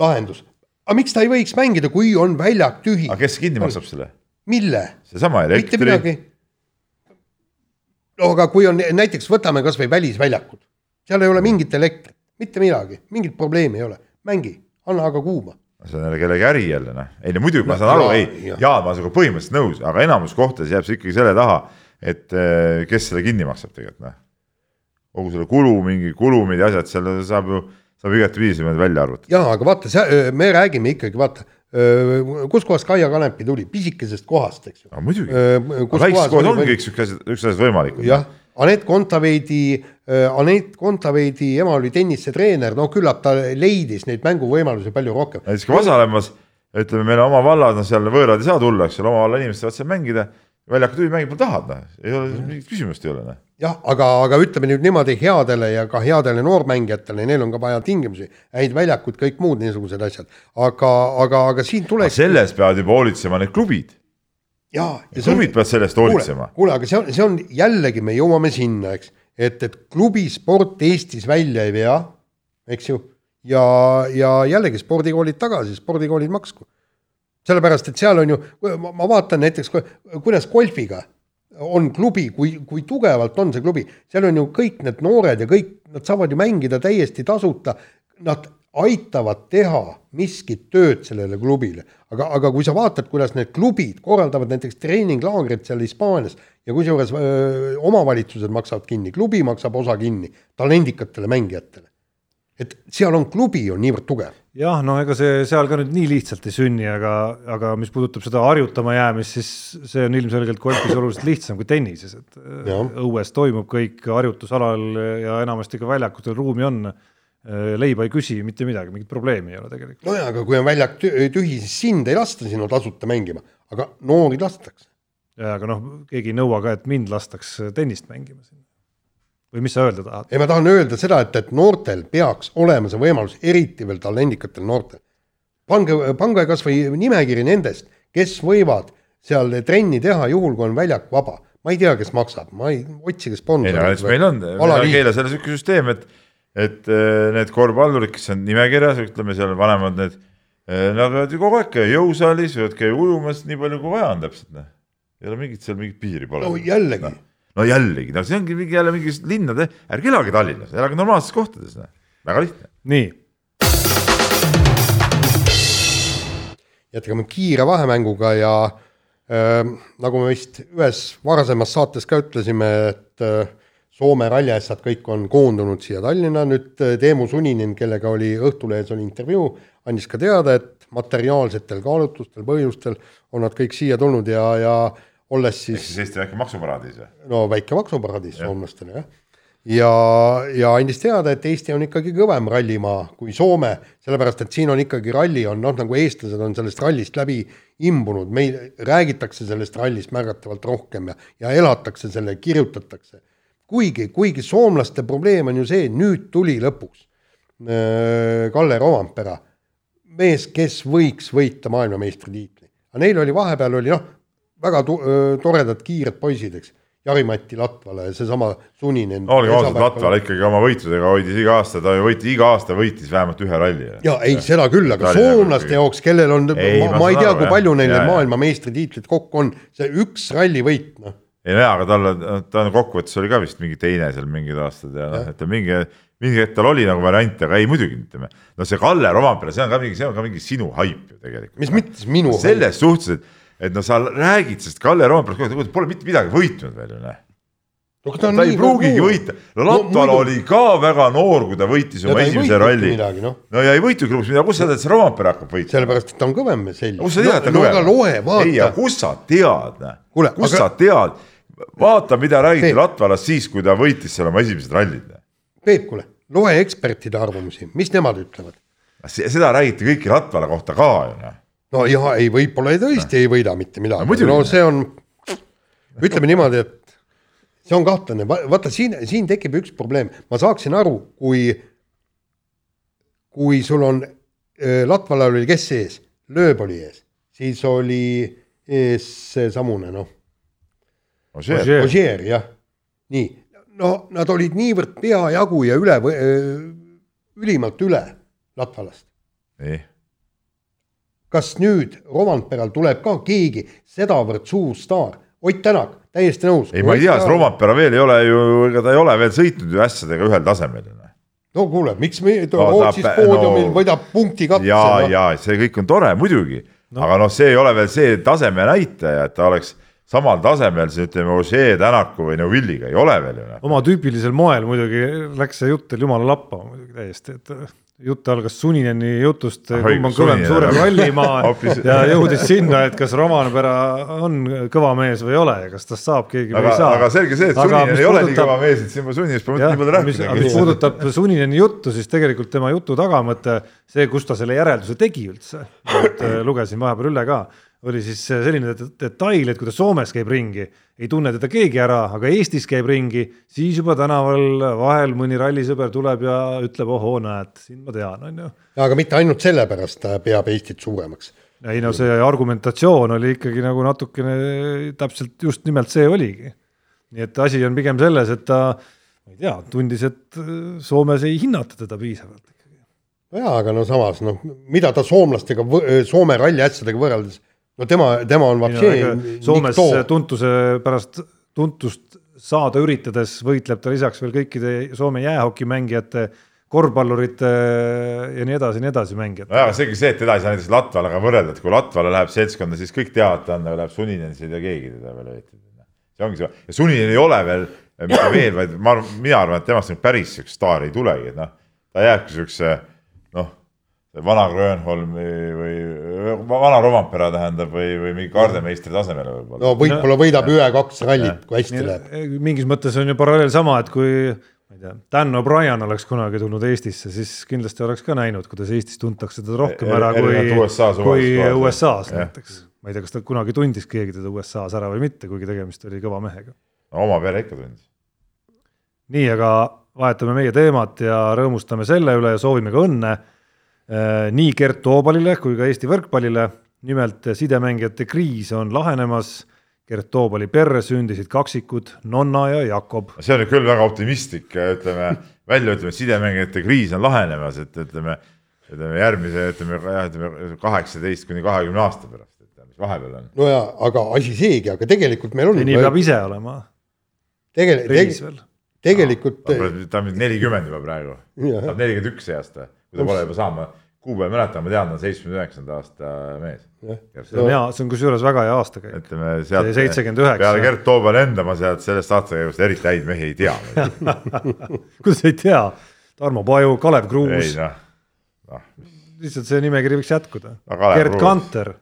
lahendus, aga miks ta ei võiks mängida, kui on väljak tühi? aga kes kinni maksab selle? mille? seesama elektri. no aga kui on näiteks, võtame kasvõi välisväljakud, seal ei ole mingit elektrit, mitte midagi, mingit probleemi ei ole, mängi, anna aga kuuma see on jälle kellegi äri jälle noh, ei no muidugi ma saan aru, ei, Jaan, ma olen sinuga põhimõtteliselt nõus, aga enamus kohtades jääb see ikkagi selle taha et eh, kes selle kinni maksab tegelikult, noh. kogu selle kulu, mingi kulumid ja asjad, seal saab ju, saab igatepidi välja arvutada. jaa, aga vaata, me räägime ikkagi, vaata, kuskohast Kaia Kanepi tuli, pisikesest kohast, eks ju. muidugi, väikses kohas ongi kõik siuksed asjad, siuksed asjad võimalikud. jah, Anett Kontaveidi, Anett Kontaveidi ema oli tennisetreener, no küllap ta leidis neid mänguvõimalusi palju rohkem. näiteks ka Vasalemmas, ütleme, meil oma vallas, noh, seal võõrad ei saa tulla, eks ole, oma valla inimesed saavad seal mängida väljaku tühi mängib, tahad, noh, ei ole mingit küsimust ei ole, noh. jah, aga, aga ütleme nüüd niimoodi headele ja ka headele noormängijatele, neil on ka vaja tingimusi, häid väljakuid, kõik muud niisugused asjad, aga, aga, aga siin tuleks. selle eest peavad juba hoolitsema need klubid. jaa. klubid peavad selle eest hoolitsema. kuule, aga see on, see on jällegi, me jõuame sinna, eks, et, et klubisport Eestis välja ei vea, eks ju, ja, ja jällegi spordikoolid tagasi, spordikoolid maksku sellepärast, et seal on ju, ma vaatan näiteks, kuidas golfiga on klubi, kui, kui tugevalt on see klubi, seal on ju kõik need noored ja kõik, nad saavad ju mängida täiesti tasuta. Nad aitavad teha miskit tööd sellele klubile, aga, aga kui sa vaatad, kuidas need klubid korraldavad näiteks treeninglaagrit seal Hispaanias ja kusjuures omavalitsused maksavad kinni, klubi maksab osa kinni talendikatele mängijatele et seal on klubi on niivõrd tugev. jah, no ega see seal ka nüüd nii lihtsalt ei sünni, aga, aga mis puudutab seda harjutama jäämist, siis see on ilmselgelt golfis oluliselt lihtsam kui tennises, et ja. õues toimub kõik harjutusalal ja enamasti ka väljakutel ruumi on. leiba ei küsi mitte midagi, mingit probleemi ei ole tegelikult. nojah, aga kui on väljak tühi, siis sind ei lasta sinu tasuta mängima, aga noori lastakse aga noh, keegi ei nõua ka, et mind lastaks tennist mängima siin. Või mis sa öelda tahad? ei, ma tahan öelda seda, et, et noortel peaks olema see võimalus, eriti veel talendikatel noortel. pange, pange kas või nimekiri nendest, kes võivad seal trenni teha, juhul kui on väljak vaba. ma ei tea, kes maksab, ma ei, otsige ei no sponsoreid. näiteks meil on, meil on sihuke süsteem, et, et eh, need korvpallurid, kes on nimekirjas, ütleme seal vanemad need, nad võivad ju kogu aeg käia jõusaalis, võivad käia ujumas nii palju kui vaja on täpselt, noh. ei ole mingit seal mingit piiri pole. no jällegi, no jällegi, no see ongi mingi jälle mingi linnade, ärge elage Tallinnas, elage normaalsetes kohtades, noh, väga lihtne. nii, jätkame kiire vahemänguga ja äh, nagu me vist ühes varasemas saates ka ütlesime, et äh, Soome ralliasjad kõik on koondunud siia Tallinna, nüüd äh, Teemu Suninen, kellega oli Õhtulehes oli intervjuu, andis ka teada, et materiaalsetel kaalutlustel, põhjustel on nad kõik siia tulnud ja, ja olles ehk siis siis Eesti väike maksuparadiis või? no väike maksuparadiis soomlastele jah. ja, ja andis teada, et Eesti on ikkagi kõvem rallimaa kui Soome, sellepärast et siin on ikkagi ralli on noh, nagu eestlased on sellest rallist läbi imbunud, meil räägitakse sellest rallist märgatavalt rohkem ja, ja elatakse selle, kirjutatakse. kuigi, kuigi soomlaste probleem on ju see, nüüd tuli lõpuks äh, Kalle Rovampera, mees, kes võiks võita maailmameistritiitli. aga neil oli vahepeal oli noh, väga öö, toredad kiired poisid, eks. Jari-Mati Latvala ja seesama Suninen. olgem ausad, Latval ikkagi oma võitlusega hoidis iga aasta, ta ju võitis iga aasta võitis vähemalt ühe ralli. ja ei, seda küll, aga soomlaste jaoks, kellel on, ma, ma ma ei tea, kui palju neil jaa. maailmameistritiitlid kokku on, see üks rallivõit, noh. ei no jaa, aga tal, ta on kokkuvõttes oli ka vist mingi teine seal mingid aastad ja noh, et ta mingi, mingi hetk tal oli nagu variant, aga ei muidugi ütleme. no see Kalle Rovampere, see on ka mingi, see on ka mingi sinu haip ju tegelikult. mis mõttes minu selles suhtes, et, et no sa räägid sellest Kalle Romperest, pole mitte midagi võitnud veel ju noh. no, ta ei pruugigi võita, no Latval muidu- oli ka väga noor, kui ta võitis oma ta esimese võitnudki ralli. noh. no ja ei võitnud lõpuks midagi, kus sa tead, et see Rompere hakkab võitma? sellepärast, et ta on kõvem selg. kus sa tead, et ta no, no, aga loe, ei, aga vaata. kus sa tead, Kuule, kus aga- sa tead, vaata, mida räägiti. Latvalast siis, kui ta võitis seal oma esimesed rallid. Peep, kuule, loe ekspertide arvamusi, mis nemad ütlevad. seda räägiti kõiki Latvala kohta ka ju noh. No ja ei, võib-olla tõesti ei võida mitte midagi. No see on, ütleme niimoodi, et see on kahtlane, vaata siin, siin tekib üks probleem, ma saaksin aru, kui, kui sul on, Latvalal oli kes ees, lööb oli ees, siis oli ees seesamune noh. Ogier jah, nii, no nad olid niivõrd peajagu ja üle, ülimalt üle Latvalast. Nii, kas nüüd Romantperal tuleb ka keegi sedavõrd suur staar, Ott Tänak, täiesti nõus. ei ma ei tea, see Rompera veel ei ole ju, ega ta ei ole veel sõitnud ju ässadega ühel tasemel noh. no kuule, miks me No Rootsis poodiumil no- võidab punkti katse ja, ja see kõik on tore muidugi no., aga noh, see ei ole veel see taseme näitaja, et ta oleks samal tasemel siis ütleme, Ožee, Tänaku või Neuvilliga ei ole veel ju noh. oma tüüpilisel moel muidugi läks see jutt teil jumala lappa muidugi täiesti, et jutt algas Sunineni jutust, kumb on kõvem suurem rallimaa ja jõudis sinna, et kas Romanpera on kõva mees või ei ole ja kas tast saab keegi või aga ei, saa. aga selge see, et Suninen ei ole nii kõva mees, et siin ma Suninist pole nii palju, rääkida mis. puudutab Sunineni juttu, siis tegelikult tema jutu tagamõte, see, kus ta selle järelduse tegi üldse, et äh, lugesin vahepeal üle ka, oli siis selline det- detail, et kui ta Soomes käib ringi, ei tunne teda keegi ära, aga Eestis käib ringi, siis juba tänaval vahel mõni rallisõber tuleb ja ütleb, ohoo, näed, sind ma tean, on ju. aga mitte ainult sellepärast ta peab Eestit suuremaks. ei no see argumentatsioon oli ikkagi nagu natukene täpselt just nimelt see oligi. nii et asi on pigem selles, et ta, ma ei tea, tundis, et Soomes ei hinnata teda piisavalt. jaa, aga no samas noh, mida ta soomlastega, Soome ralliasjadega võrreldes, no tema, tema on vapšee. Soomes tuntuse pärast tuntust saada üritades võitleb ta lisaks veel kõikide Soome jäähokimängijate, korvpallurite ja nii edasi ja nii edasi mängijate. nojah, aga seegi see, et teda ei saa näiteks Latvalaga võrrelda, et kui Latvala läheb seltskonda, siis kõik teavad, ta on, läheb Suninen, siis ei tea keegi teda veel õieti. see ongi see ja Suninen ei ole veel, mitte veel, vaid ma arvan, mina arvan, et temast nüüd päris siukest staari ei tulegi, et noh, ta jääbki siukse noh, vana Grönholmi või vana Rovampera tähendab või, või mingi Gardemeistri tasemele võib-olla. no võib-olla võidab ühe-kaks rallit, kui hästi läheb. mingis mõttes on ju paralleel sama, et kui ma ei tea, Dan O'Brien oleks kunagi tulnud Eestisse, siis kindlasti oleks ka näinud, kuidas Eestis tuntakse teda rohkem ära kui Erinevalt USA, kui kohast. USA-s näiteks. ma ei tea, kas ta kunagi tundis keegi teda USA-s ära või mitte, kuigi tegemist oli kõva mehega. oma pere ikka tundis. nii, aga vahetame meie teemat ja rõõmustame selle üle ja soovime ka õnne nii Gert Toobalile kui ka Eesti võrkpallile. nimelt sidemängijate kriis on lahenemas. Gert Toobali perre sündisid kaksikud Nonna ja Jakob. see on nüüd küll väga optimistlik, ütleme välja ütleme, et sidemängijate kriis on lahenemas, et ütleme, ütleme järgmise, ütleme jah, ütleme kaheksateist kuni kahekümne aasta pärast, et mis vahepeal on. no ja, aga asi seegi, aga tegelikult meil on. nii peab ise olema. tegelikult, tegelikult. ta on nüüd nelikümmend juba praegu, saab nelikümmend üks see aasta, kui ta pole juba saama kuupäeva ei mäleta, ma tean, ta on seitsmekümne üheksanda aasta mees. see on hea, see on kusjuures väga hea aastakäik. ütleme sealt. seitsekümmend üheksa. peale Gert Toobali enda ma sealt sellest aastakäigust eriti häid mehi ei tea kuidas ei tea? Tarmo Paju, Kalev Kruus. ei noh, noh. lihtsalt see nimekiri võiks jätkuda no,. Gerd Kruus. Kanter.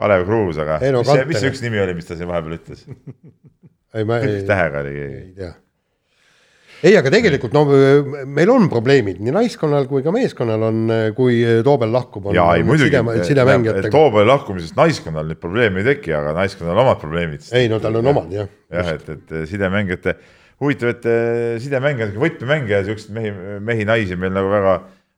Kalev Kruus, aga ei, no, mis, see, mis see üks nimi oli, mis ta siin vahepeal ütles? ei, ma ei. tähega oli keegi. ei tea ei, aga tegelikult no meil on probleemid nii naiskonnal kui ka meeskonnal on, kui Toobel lahkub. jaa, ei muidugi, Toobeli lahkumisest naiskonnal nüüd probleeme ei teki, aga naiskonnal omad probleemid. ei no tal on omad jah. jah, et, et sidemängijate, huvitav, et sidemängijad, võtmemängija, siukseid mehi, mehi, naisi meil nagu väga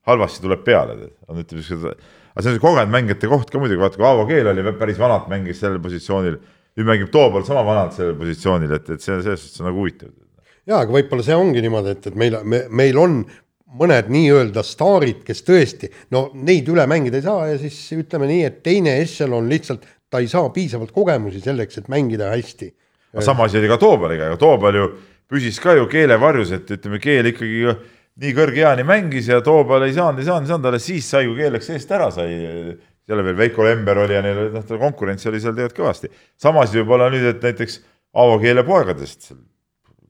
halvasti tuleb peale, on ütleme siuksed, aga see on kogenud mängijate koht ka muidugi, vaata kui Aavo Keel oli päris vanalt mängis sellel positsioonil, nüüd mängib Toobal sama vanalt sellel positsioonil, et, et see selles suhtes on nagu huvitav jaa, aga võib-olla see ongi niimoodi, et, et meil me,, meil on mõned nii-öelda staarid, kes tõesti, no neid üle mängida ei saa ja siis ütleme nii, et teine ešelon lihtsalt, ta ei saa piisavalt kogemusi selleks, et mängida hästi. sama asi oli ka Toobaliga, aga Toobal ju püsis ka ju keelevarjus, et ütleme, keel ikkagi nii kõrge eani mängis ja Toobal ei saanud, ei saanud, ei saanud, alles siis sai, kui keel läks eest ära, sai jälle veel Veiko Lember oli ja neil noh, konkurents oli seal tegelikult kõvasti. sama asi võib olla nüüd, et näiteks Aavo keele poegadest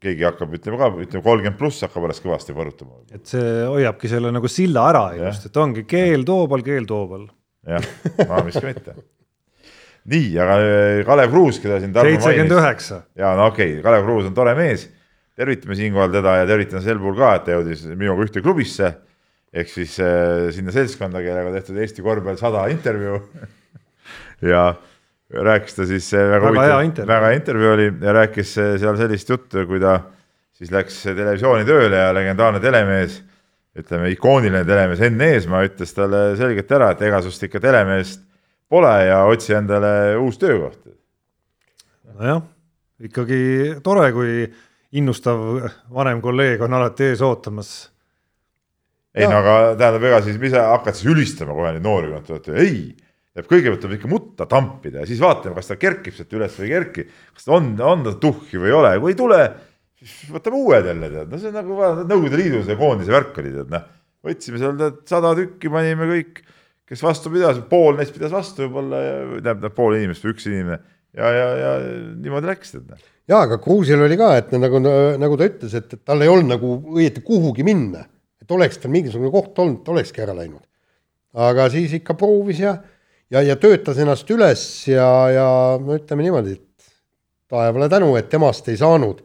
keegi hakkab, ütleme ka, ütleme kolmkümmend pluss hakkab alles kõvasti põrutama. et see hoiabki selle nagu silla ära just, et ongi keel toobal, keel toobal. jah, ma miks ka mitte. nii, aga äh, Kalev Kruus, keda siin seitsekümmend üheksa. ja no okei okay,, Kalev Kruus on tore mees, tervitame siinkohal teda ja tervitan sel puhul ka, et ta jõudis minuga ühte klubisse ehk siis äh, sinna seltskonda, kellega tehtud Eesti korvpall sada intervjuu ja rääkis ta siis väga, väga huvitav, väga hea intervjuu oli ja rääkis seal sellist juttu, kui ta siis läks televisiooni tööle ja legendaarne telemees, ütleme ikooniline telemees Enn Eesmaa ütles talle selgelt ära, et ega sinust ikka telemeest pole ja otsi endale uus töökoht. nojah, ikkagi tore, kui innustav vanem kolleeg on alati ees ootamas. ei no aga tähendab, ega siis, mis sa hakkad siis ülistama kohe neid noori, kui nad tulevad, ei et kõigepealt tuleb ikka mutta tampida ja siis vaatame, kas ta kerkib sealt üles või ei kerki. kas ta on, on ta tuhhi või ei ole, kui ei tule, siis võtame uued jälle tead, no see on nagu Nõukogude Liidu see koondise värk oli tead noh. võtsime seal tead sada tükki, panime kõik, kes vastu pidas, pool neist pidas vastu võib-olla tähendab pool inimest või üks inimene ja, ja, ja niimoodi läks tead noh. ja aga Kruusil oli ka, et nagu, nagu ta ütles, et, tal ei olnud nagu õieti kuhugi minna, et oleks tal mingisugune koht olnud, olekski ära läinud. aga siis ikka proovis ja ja, ja töötas ennast üles ja, ja no ütleme niimoodi, et taevale tänu, et temast ei saanud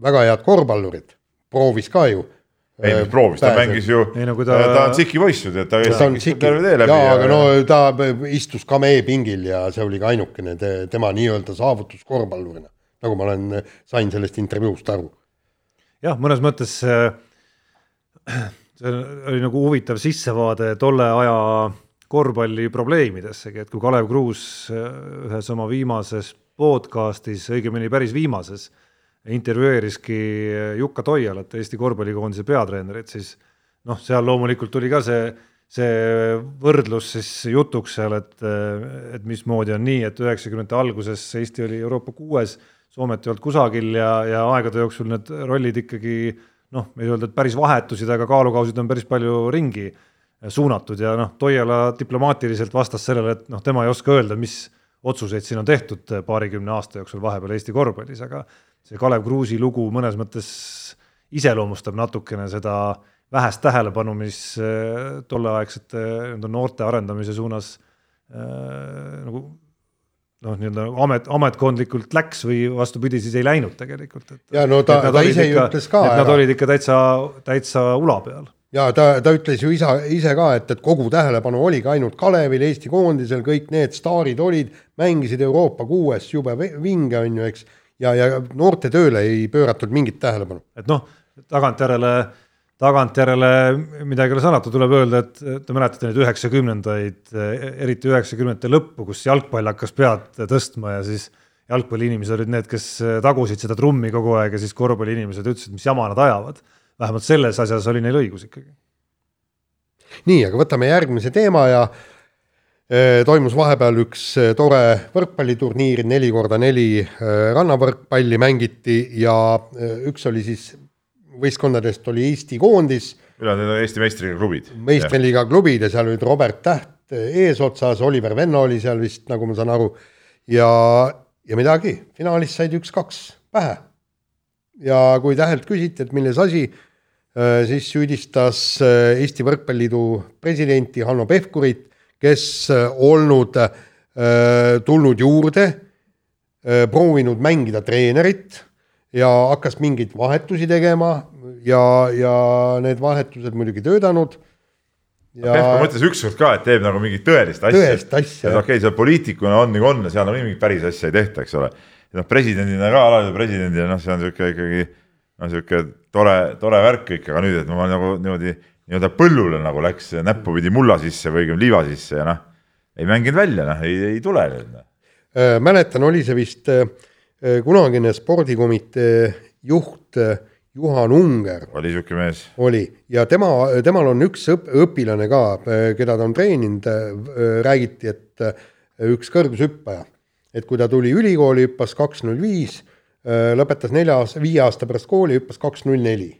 väga head korvpallurit, proovis ka ju. ei, mis proovis, ta mängis ju, no, ta, ta on tsiki poiss ju, tead, ta käis terve tee läbi. jaa, aga no ta istus ka meie pingil ja see oli ka ainukene te, tema nii-öelda saavutus korvpallurina, nagu ma olen, sain sellest intervjuust aru. jah, mõnes mõttes äh, see oli nagu huvitav sissevaade tolle aja korvpalli probleemidessegi, et kui Kalev Kruus äh, ühes oma viimases podcastis, õigemini päris viimases, intervjueeriski äh, Jukka Toialat, Eesti korvpallikoondise peatreenerit, siis noh, seal loomulikult tuli ka see, see võrdlus siis jutuks seal, et, äh, et mismoodi on nii, et üheksakümnendate alguses Eesti oli Euroopa kuues, Soomet ei olnud kusagil ja, ja aegade jooksul need rollid ikkagi noh, ei öelda, et päris vahetusid, aga kaalukausid on päris palju ringi suunatud ja noh, Toiala diplomaatiliselt vastas sellele, et noh, tema ei oska öelda, mis otsuseid siin on tehtud paarikümne aasta jooksul vahepeal Eesti korvpallis, aga see Kalev Kruusi lugu mõnes mõttes iseloomustab natukene seda vähest tähelepanu, mis äh, tolleaegsete nii-öelda noorte arendamise suunas äh, nagu noh, nii-öelda amet, ametkondlikult läks või vastupidi, siis ei läinud tegelikult, et. ja no ta, ta ise ju ütles ka. et nad olid ikka täitsa, täitsa ula peal ja ta, ta ütles ju isa, ise ka, et, et kogu tähelepanu oligi ainult Kalevil, Eesti koondisel, kõik need staarid olid, mängisid Euroopa kuues jube vi- vinge, on ju, eks, ja, ja noorte tööle ei pööratud mingit tähelepanu. et noh, tagantjärele, tagantjärele midagi ei ole salata, tuleb öelda, et te mäletate neid üheksakümnendaid, eriti üheksakümnendate lõppu, kus jalgpall hakkas pead tõstma ja siis jalgpalliinimesed olid need, kes tagusid seda trummi kogu aeg ja siis korvpalliinimesed ütlesid, mis jama nad ajavad. Vähemalt selles asjas oli neil õigus ikkagi. nii, aga võtame järgmise teema ja eh, toimus vahepeal üks eh, tore võrkpalliturniir, neli korda neli eh, rannavõrkpalli mängiti ja üks oli siis, võistkondadest oli Eesti koondis, ülejäänud on Eesti meistriga klubid. meistriliiga klubid ja seal olid Robert Täht eesotsas, Oliver Venno oli seal vist, nagu ma saan aru, ja, ja midagi, finaalis said üks-kaks pähe. ja kui Tähelt küsiti, et milles asi, siis süüdistas eh, Eesti Võrkpalliliidu presidenti Hanno Pevkurit, kes eh, olnud tulnud juurde, proovinud mängida treenerit ja hakkas mingeid vahetusi tegema ja, ja need vahetused muidugi töötanud ja Pehko mõtles ükskord ka, et teeb nagu mingit tõelist asja. Tõelist asja, et okei okay,, seal poliitikuna on nagu on ja seal no mingit päris asja ei tehta, eks ole. noh, presidendina ka, alaliidu presidendina, noh, see on sihuke ikkagi, no sihuke tore, tore värk kõik, aga nüüd, et ma nagu niimoodi nii-öelda põllule nagu läks näppupidi mulla sisse või õigemini liiva sisse ja noh, ei mänginud välja, noh, ei, ei tule nüüd noh.. Äh, mäletan, oli see vist äh, äh, kunagine spordikomitee juht Juhan Unger oli sihuke mees, oli ja tema, temal on üks õp, õpilane ka, keda ta on treeninud, räägiti, et üks kõrgushüppaja, et kui ta tuli ülikooli, hüppas kaks null viis, lõpetas nelja, viie aasta pärast kooli, hüppas kaks null neli.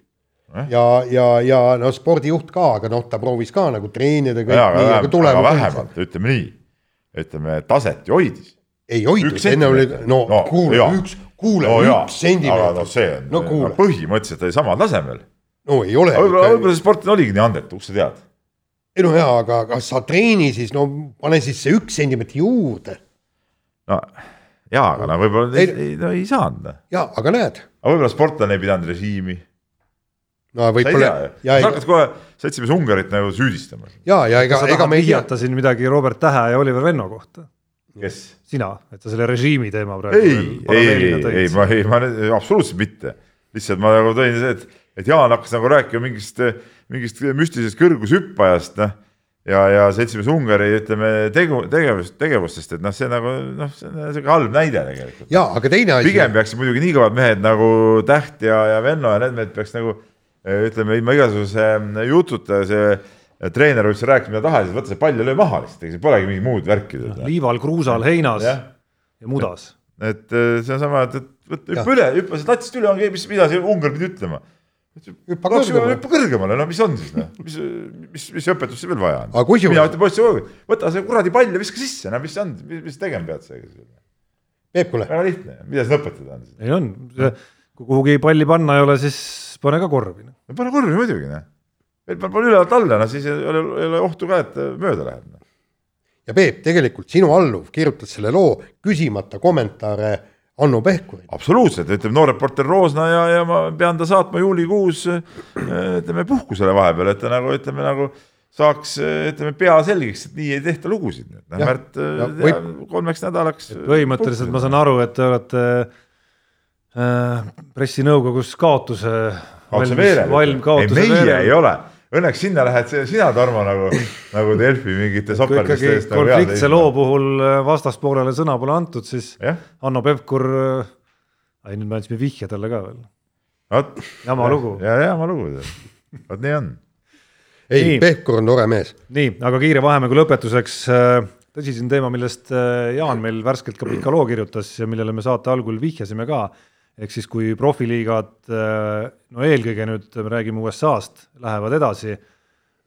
ja, ja, ja no spordijuht ka, aga noh, ta proovis ka nagu treenida aga, aga aga, aga vähemalt ütleme nii, ütleme taset ju hoidis. ei hoidnud enne oli, no, No, no kuule üks, kuule no no,, üks sentimeeter. aga noh, see on no no, põhimõtteliselt oli samal tasemel. no ei ole. võib-olla, võib-olla see sportlane oligi nii andetu, kust sa tead? ei no jaa, aga kas sa treeni siis, no pane siis see üks sentimeetri juurde. no jaa, aga no võib-olla ei, Ei- ei, no, ei saanud. aga jaa, aga näed, võib-olla sportlane ei pidanud režiimi. no sa ei võib-olla tea ju, ja sa, hakkad kohe seltsimees Ungarit nagu süüdistama. ja, ja ega, ega me ei vihjata siin midagi Robert Tähe ja Oliver Venno kohta? kes? sina, et sa selle režiimi teema praegu ei, ei, ei, tõid. ma ei, ma absoluutselt mitte. lihtsalt ma nagu tõin see, et, et Jaan hakkas nagu rääkima mingist, mingist müstilisest kõrgushüppajast, noh. ja, ja seltsimees Ungari, ütleme tegu, tegevust, tegevustest, et noh, see nagu noh, see on sihuke halb näide tegelikult. jaa, aga teine asi, pigem peaksid muidugi nii kõvad mehed nagu Täht ja, ja Venno ja need mehed peaks nagu eh, ütleme ilma igasuguse mm, jututa see treener võiks rääkida mida tahes, võta see pall ja löö maha lihtsalt, ega siin polegi mingit muud värki. liival, kruusal, heinas Jah. ja mudas. et eh, see on sama, et, et hüppa üle, hüppa sealt latsist üle, ongi, mis, mida see Ungar pidi ütlema. Hüppa kõrgemale. hüppa kõrgemale, no mis on siis noh, mis, mis, mis õpetust veel vaja on mina ütlen poisse kogu aeg, võta see kuradi pall ja viska sisse, no mis see on, mis tegema pead sellega. Peep, kuule, väga lihtne, mida siin õpetada on siis? ei on, kui kuhugi palli panna ei ole, siis pane ka korvi. no pane korvi muidugi noh. paned ülevalt alla, no siis ei ole, ei ole ohtu ka, et mööda läheb no.. ja Peep, tegelikult sinu alluv kirjutas selle loo küsimata kommentaare Hanno Pehkurile. absoluutselt, ütleme noor reporter Roosna ja, ja ma pean ta saatma juulikuus ütleme puhkusele vahepeal, et ta nagu ütleme nagu saaks ütleme pea selgeks, et nii ei tehta lugusid. Märt äh, võib- kolmeks nädalaks. põhimõtteliselt ma saan aru, et te olete äh, pressinõukogus kaotuse valm ei, kaotuse meie veerel. ei ole, õnneks sinna lähed sina, Tarmo nagu, nagu Delfi mingite ikkagi eest nagu konfliktse loo puhul äh, vastaspoolele sõna pole antud, siis jah, Hanno Pevkur, ai nüüd me andsime vihje talle ka veel, jama lugu. ja, jama lugu, vot nii on ei Nii., Pehkur on tore mees. nii, aga kiire vahemängu lõpetuseks äh, tõsisem teema, millest äh, Jaan meil värskelt ka pika loo kirjutas ja millele me saate algul vihjasime ka, ehk siis kui profiliigad, äh, no eelkõige nüüd me räägime USA-st, lähevad edasi,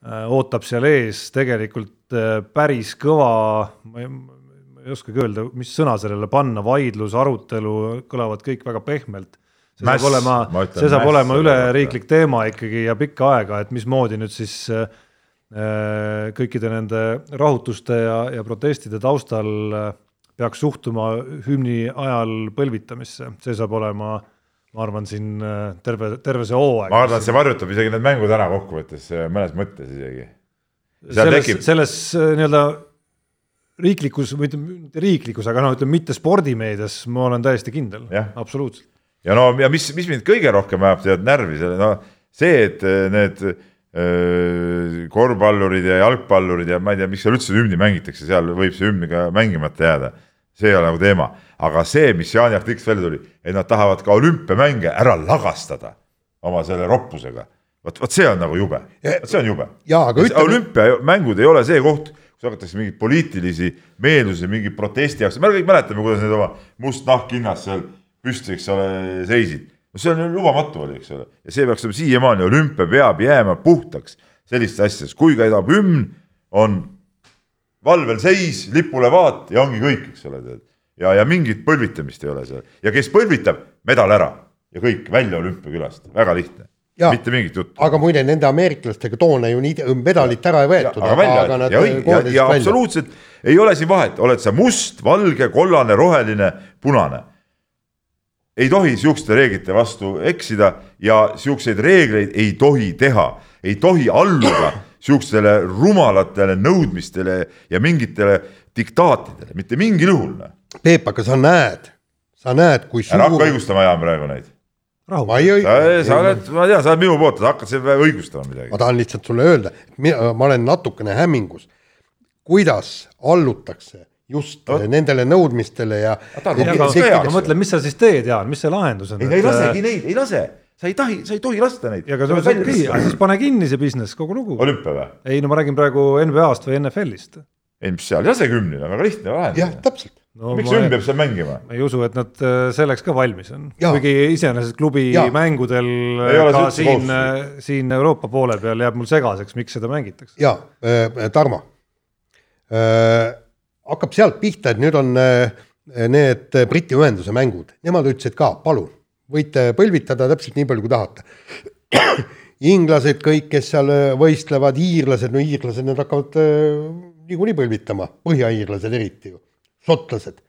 ootab seal ees tegelikult äh, päris kõva, ma ei, ma ei oskagi öelda, mis sõna sellele panna, vaidlus, arutelu, kõlavad kõik väga pehmelt. See Mäss, saab olema see saab mäss olema üleriiklik teema ikkagi ja pikka aega, et mismoodi nüüd siis äh, kõikide nende rahutuste ja, ja protestide taustal äh, peaks suhtuma hümni ajal põlvitamisse, see saab olema ma arvan, siin äh, terve, terve see hooaeg. ma arvan, et see varjutab isegi need mängud ära kokkuvõttes äh, mõnes mõttes isegi. selles selles äh, nii-öelda riiklikus, või ütleme, mitte riiklikus, aga noh, ütleme mitte spordimeedias, ma olen täiesti kindel, absoluutselt. ja no ja mis, mis mind kõige rohkem ajab tead närvi, selle no see, et need öö, korvpallurid ja jalgpallurid ja ma ei tea, miks seal üldse hümni mängitakse, seal võib see hümn ka mängimata jääda. See ei ole nagu teema, aga see, mis Jaani artiklis välja tuli, et nad tahavad ka olümpiamänge ära lagastada oma selle roppusega. vot, vot see on nagu jube, see on jube. Ütleme... olümpiamängud ei ole see koht, kus hakatakse mingeid poliitilisi meelsusi, mingi protesti jaoks, me kõik mäletame, kuidas need oma must nahkhinnas seal püsti, eks ole, seisid. No see on lubamatu oli, eks ole, ja see peaks olema siiamaani, olümpia peab jääma puhtaks sellistest asjadest, kui käidab hümn, on valvel seis, lipule vaat ja ongi kõik, eks ole, ja, ja mingit põlvitamist ei ole seal. Ja kes põlvitab, medal ära. Ja kõik välja olümpiakülast, väga lihtne. Ja, mitte mingit juttu. aga muide, nende ameeriklastega toona ju nii medalit ära ei võetud. aga välja, aga nad ja, ja, ja absoluutselt ei ole siin vahet, oled sa must, valge, kollane, roheline, punane. Ei tohi sihukeste reeglite vastu eksida ja sihukeseid reegleid ei tohi teha, ei tohi alluda sihukestele rumalatele nõudmistele ja mingitele diktaatidele, mitte mingil juhul. Noh. Peep, aga sa näed, sa näed, kui suur. ära hakka õigustama, Jaan, praegu neid. ma ei õig-. sa, sa oled, ma tean, sa oled minu poolt, sa hakkad siin õigustama midagi. ma tahan lihtsalt sulle öelda, mina, ma olen natukene hämmingus, kuidas allutakse just no. nendele nõudmistele ja. ma mõtlen, mis sa siis teed, Jaan, mis see lahendus on? ei, ei lasegi neid, ei lase, sa ei tahi, sa ei tohi lasta neid. ja aga see on okei, siis pane kinni see business, kogu lugu. olümpia või? ei no ma räägin praegu NBA-st või NFL-ist. ei, mis seal, lase kümneni, väga lihtne lahendus. jah, täpselt. No, miks hümn peab seal mängima? ma ei usu, et nad äh, selleks ka valmis on, kuigi iseenesest klubi ja. mängudel ka siin, äh, siin Euroopa poole peal jääb mul segaseks, miks seda mängitakse. ja äh,, Tarmo äh, hakkab sealt pihta, et nüüd on äh, need Briti ühenduse mängud, nemad ütlesid ka, palun, võite põlvitada täpselt nii palju, kui tahate. inglased kõik, kes seal äh, võistlevad, iirlased, no iirlased, need hakkavad äh, niikuinii põlvitama, põhjaiirlased eriti ju, šotlased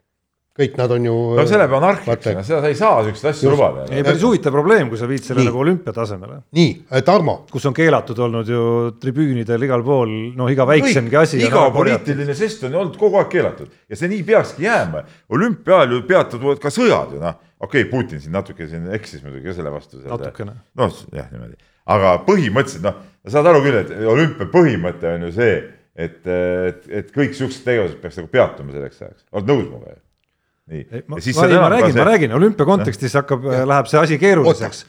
kõik nad on ju. no see läheb anarhiaks, seda sa ei saa siukseid asju lubada. ei, päris huvitav probleem, kui sa viid selle nagu olümpiatasemele. nii, Tarmo. kus on keelatud olnud ju tribüünidel igal pool, noh, iga väiksemgi asi. iga poliitiline žest on olnud kogu aeg keelatud ja see nii peakski jääma. olümpia ajal ju peatatud ka sõjad ju noh, okei okay,, Putin siin natuke siin eksis muidugi ka selle vastu. natukene. noh, jah, niimoodi, aga põhimõtteliselt noh, sa saad aru küll, et olümpia põhimõte on ju see, et, et, et kõik siuksed tegevused peaks nagu peatuma selleks ajaks, oled nõus minuga? Nii. ma, ma, ma räägin ma räägin, olümpia kontekstis hakkab, läheb see asi keeruliseks.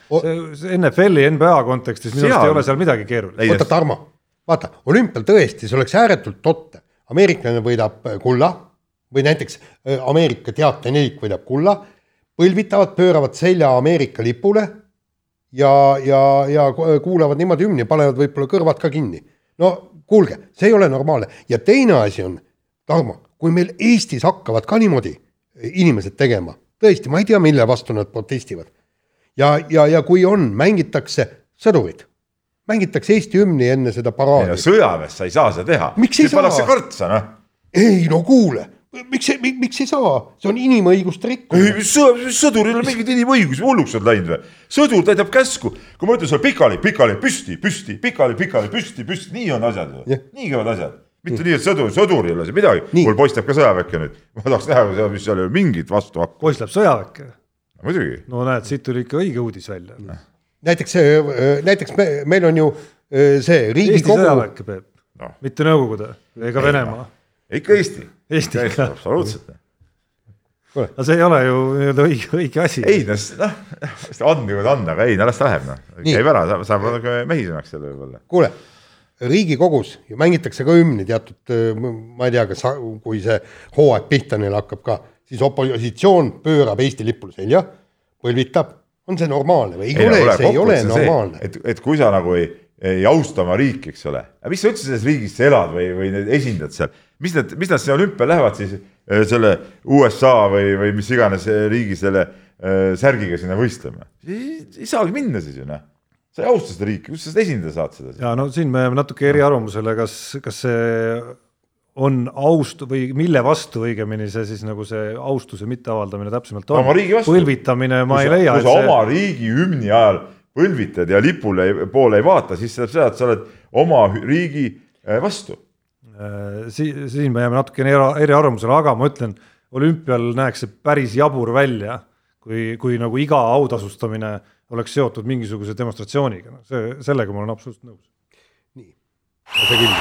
NFL-i, NBA kontekstis minu arust ei ole seal midagi keerulist. oota, Tarmo, vaata, olümpial tõesti, see oleks ääretult totte. ameeriklane võidab äh, kulla või näiteks äh, Ameerika teatenelik võidab kulla, põlvitavad, pööravad selja Ameerika lipule ja, ja, ja kuulavad niimoodi hümni, panevad võib-olla kõrvad ka kinni. no kuulge, see ei ole normaalne ja teine asi on, Tarmo, kui meil Eestis hakkavad ka niimoodi inimesed tegema. tõesti, ma ei tea, mille vastu nad protestivad. ja, ja, ja kui on, mängitakse sõdurid, mängitakse Eesti hümni enne seda paraadi. No, sõjaväes sa ei saa seda teha. miks ei saa? pannakse kartsa, noh. ei no kuule, miks, miks ei saa, see on inimõiguste rikkumine. sõduril on mingeid inimõigusi, hulluks on läinud või? sõdur täidab käsku, kui ma ütlen sulle pikali, pikali, püsti, püsti, pikali, pikali, püsti, püsti, nii on asjad ju, nii käivad asjad mitte nii, et sõdur, sõdur ei ole see midagi, mul poiss läheb ka sõjaväkke nüüd, ma tahaks näha, mis seal ei ole mingit vastu hakka. poiss läheb sõjaväkke? muidugi. no näed, siit tuli ikka õige uudis välja. näiteks, näiteks me, meil on ju see Riigikogu. Eesti sõjaväkke, Peep no., mitte Nõukogude ega Venemaa. ikka Eesti. Eesti ikka. absoluutselt no see ei ole ju nii-öelda õige, õige asi. ei noh, noh, on ta on, aga ei, no las ta läheb noh, käib ära, saab, natuke mehisemaks jälle võib-olla. kuule riigikogus ju mängitakse ka hümni teatud, ma ei tea, kas, kui see hooaeg pihta neil hakkab ka, siis opositsioon pöörab Eesti lipule selja, põlvitab, on see normaalne või? Ei, ei ole, see ei ole normaalne. et, et kui sa nagu ei, ei austa oma riiki, eks ole, mis sa üldse selles riigis elad või, või esindad seal, mis need, mis nad sinna olümpiale lähevad siis äh, selle USA või, või mis iganes riigi selle äh, särgiga sinna võistlema, ei saagi minna siis ju noh sa ei austa seda riiki, kust sa seda esindada saad seda? ja no siin me jääme natuke eriarvamusele, kas, kas see on aust- või mille vastu õigemini see siis nagu see austuse mitteavaldamine täpsemalt on Oma riigi vastu. põlvitamine ma ei leia, kui sa see oma riigi hümni ajal põlvitad ja lipule poole ei vaata, siis see tähendab seda, et sa oled oma riigi eh, vastu. Äh, si-, siin me jääme natukene eriarvamusele, aga ma ütlen, olümpial näeks see päris jabur välja, kui, kui nagu iga autasustamine oleks seotud mingisuguse demonstratsiooniga, see, sellega ma olen absoluutselt nõus. see küll.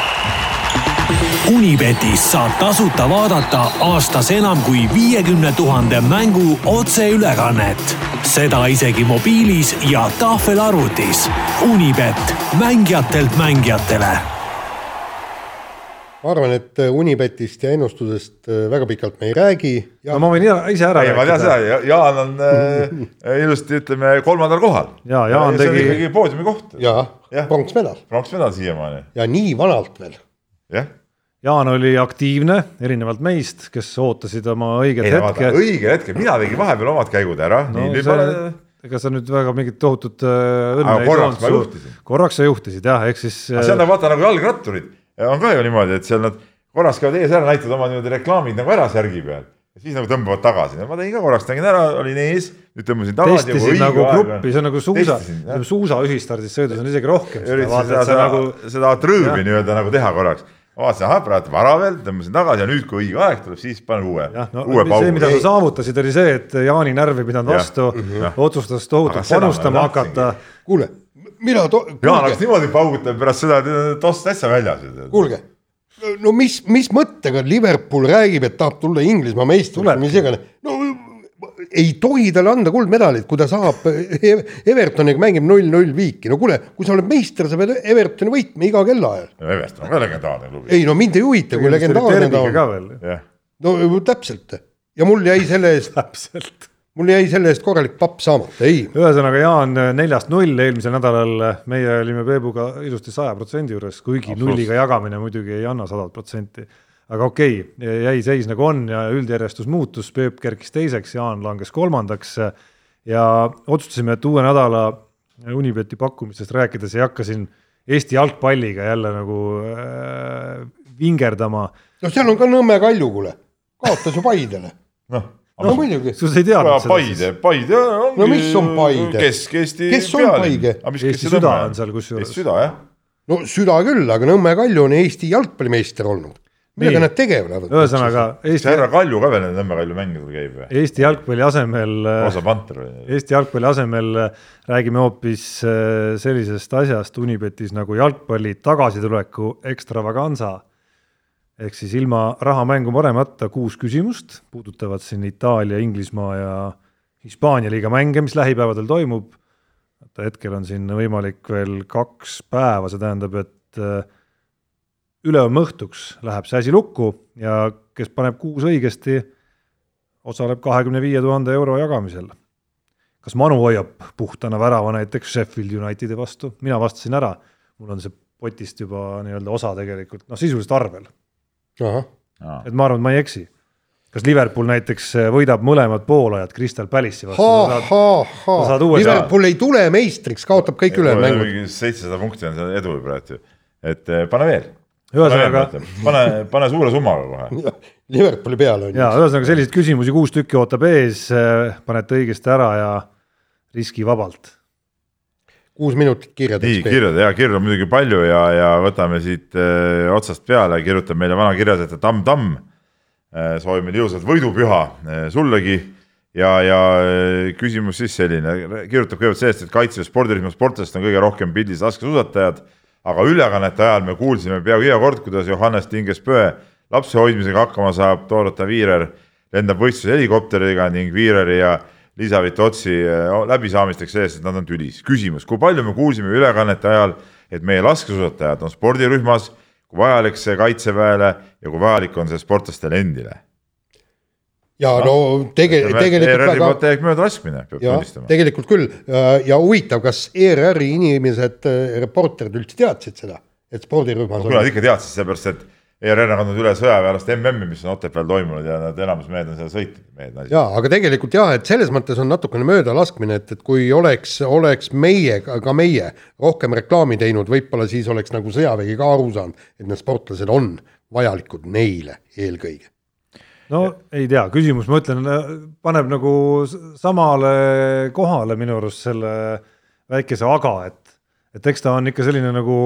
Unibetis saab tasuta vaadata aastas enam kui viiekümne tuhande mängu otseülekannet. seda isegi mobiilis ja tahvelarvutis. Unibet, mängijatelt mängijatele ma arvan, et Unibetist ja ennustusest äh, väga pikalt me ei räägi. no ma võin ise ära ei, ma tean seda, Jaan on äh, ilusti, ütleme kolmandal kohal. Jaa, Jaan see on tegi- ikkagi poodiumi koht. ja Jah. pronksmedal pronksmedal siiamaani, ja nii vanalt veel. jah. Jaan oli aktiivne, erinevalt meist, kes ootasid oma õiget ei hetke. õigel hetkel, mina tegin vahepeal omad käigud ära no see ma, ega sa nüüd väga mingit tohutut äh, õnne Aga korraks ma juhtisin. korraks sa juhtisid jah, ehk siis see on nagu vaata nagu jalgratturid on ka ju niimoodi, et seal nad korraks käivad ees ära, näitavad oma niimoodi reklaamid nagu ära särgi peal ja siis nagu tõmbavad tagasi, ma tegin ka korraks, tegin ära, olin ees, nüüd tõmbasin tagasi. testisid nagu gruppi, see on nagu suusa jah., suusa ühistardis sõidus on isegi rohkem seda, üritasin seda, seda, nagu nagu... seda Jah. nii-öelda nagu teha korraks. vaatasin, ahah, praegu vara veel, tõmbasin tagasi ja nüüd, kui õige aeg tuleb, siis panen uue no uue see, mida paugu. sa saavutasid, oli see, et Jaani närv ei pidanud vastu jah., otsustas tohutult panustama hakata. kuule, mina to-, Jaan hakkas niimoodi paugutama pärast seda, et toss täitsa väljas. kuulge, no mis, mis mõttega Liverpool räägib, et tahab tulla Inglismaa meistriks mis iganes, no ei tohi talle anda kuldmedalit, kui ta saab Evertoniga mängib null-null viiki, no kuule, kui sa oled meister, sa pead Evertoni võitma iga kellaajal. Everton on ka legendaarne klubi. ei no mind ei huvita, kui legendaarne ta on. no täpselt ja mul jäi selle eest, täpselt. Mul jäi selle eest korralik papp saamata, ei. ühesõnaga Jaan neljast null eelmisel nädalal, meie olime Peebuga ilusti saja protsendi juures, kuigi Absoluutselt. nulliga jagamine muidugi ei anna sadat protsenti. aga okei okay,, jäi seis nagu on ja üldjärjestus muutus, Peep kerkis teiseks, Jaan langes kolmandaks ja otsustasime, et uue nädala Unibeti pakkumistest rääkides ei hakka siin Eesti jalgpalliga jälle nagu äh, vingerdama. no seal on ka Nõmme Kalju, kuule, kaotas ju Paidele. noh. No muidugi, sus ei teadnud seda Paide siis?, Paide ongi. No mis on Paide? Kesk-Eesti. Kes on Paide? Eesti Süda on seal kusjuures. Eesti Süda jah. no süda küll, aga Nõmme Kalju on Eesti jalgpallimeister olnud. millega Nii. nad tegelevad? ühesõnaga see Eesti, härra Kalju ka veel Nõmme Kalju mängudel käib või? Eesti jalgpalli asemel äh, Osa Panter või? Eesti jalgpalli asemel räägime hoopis äh, sellisest asjast Unibetis nagu jalgpalli tagasituleku ekstravaganza. Ehk siis ilma rahamängu panemata kuus küsimust puudutavad siin Itaalia, Inglismaa ja Hispaania liiga mänge, mis lähipäevadel toimub. hetkel on siin võimalik veel kaks päeva, see tähendab, et äh, ülehomme õhtuks läheb see asi lukku ja kes paneb kuus õigesti, osaleb kahekümne viie tuhande euro jagamisel. Kas Manu hoiab puhtana värava näiteks Sheffield Unitedi vastu, mina vastasin ära, mul on see potist juba nii-öelda osa tegelikult, noh sisuliselt arvel, et ma arvan, et ma ei eksi. kas Liverpool näiteks võidab mõlemad poolajad Crystal Palace'i vastu, Liverpool ei tule meistriks, kaotab kõik ülejäänud mängud. seitsesada punkti on seal edu praegu, et eh, pane veel. ühesõnaga, pane, pane suure summaga kohe. Liverpooli peale on ju. ühesõnaga selliseid küsimusi kuus tükki ootab ees, panete õigesti ära ja riskivabalt. Kuus minutit nii, kirjadeks. kirjad ja kirju on muidugi palju ja, ja võtame siit äh, otsast peale, kirjutab meile vana kirjasäte Tamm-Tamm äh,. soovime ilusat võidupüha äh, sullegi ja, ja küsimus siis selline, kirjutab kõigepealt sellest, et kaitseväe spordirühma sportlased on kõige rohkem pildis laskesuusatajad, aga ülekannete ajal me kuulsime peaaegu iga kord, kuidas Johannes Tinges-Pöe lapse hoidmisega hakkama saab, Dorota Viirer lendab võistluse helikopteriga ning Viireri ja Liisa Vitotsi äh, läbisaamisteks sellest, et nad on tülis. küsimus, kui palju me kuulsime ülekannete ajal, et meie laskesuusatajad on spordirühmas, kui vajalik see kaitseväele ja kui vajalik on see sportlastele endile? ja no tege-, tegelikult ERR-i väga täielik möödalaskmine, peab tunnistama. tegelikult küll ja huvitav, kas ERR-i inimesed, reporterid üldse teadsid seda, et spordirühmas küll nad ikka teadsid, seepärast et ERR on andnud üle sõjaväelaste MM-i, mis on Otepääl toimunud ja nad enamus mehed on seal sõitnud, mehed, naised. jaa, aga tegelikult jah, et selles mõttes on natukene möödalaskmine, et, et kui oleks, oleks meie, ka meie rohkem reklaami teinud, võib-olla siis oleks nagu sõjavägi ka aru saanud, et need sportlased on vajalikud neile eelkõige. no ei tea, küsimus, ma ütlen, paneb nagu samale kohale minu arust selle väikese aga, et, et eks ta on ikka selline nagu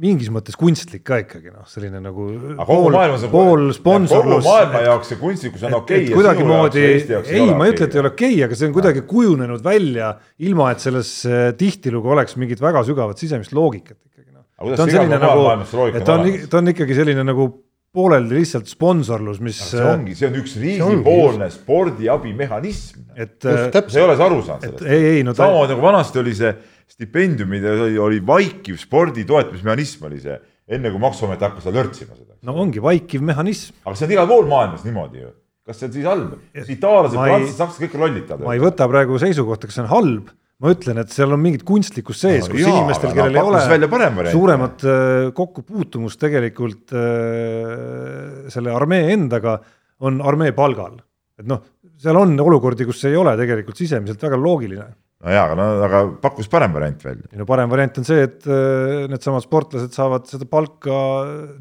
mingis mõttes kunstlik ka ikkagi noh, selline nagu kogu pool kogu sponsorlus. maailma jaoks see kunstlikkus on okei et kuidagimoodi, ei, ma ei ütle, et ei ole okei okay,, aga see on kuidagi kujunenud välja, ilma et selles äh, tihtilugu oleks mingit väga sügavat sisemist loogikat ikkagi noh. Ta on selline pool nagu see ta on ta on ikkagi selline nagu pooleldi lihtsalt sponsorlus, mis, see ongi, see on üks riigipoolne spordiabimehhanism. et äh, sa ei ole sa aru saanud sellest? ei, ei no ta, samamoodi nagu vanasti oli see stipendiumid oli, vaikiv spordi toetamismehhanism oli see, enne kui Maksuamet hakkas seda lörtsima seda. no ongi vaikiv mehhanism aga see on igal pool maailmas niimoodi ju. kas see on siis halb? itaallased, prantslased, sakslased, kõik lollid ma ei võta praegu seisukohta, kas see on halb, ma ütlen, et seal on mingit kunstlikkust sees No kus jaa, inimestel, kellel ei ole suuremat äh, kokkupuutumust tegelikult äh, selle armee endaga, on armee palgal. et noh, seal on olukordi, kus see ei ole tegelikult sisemiselt väga loogiline. No jaa, aga no aga pakkus parem variant välja. ja no parem variant on see, et äh, needsamad sportlased saavad seda palka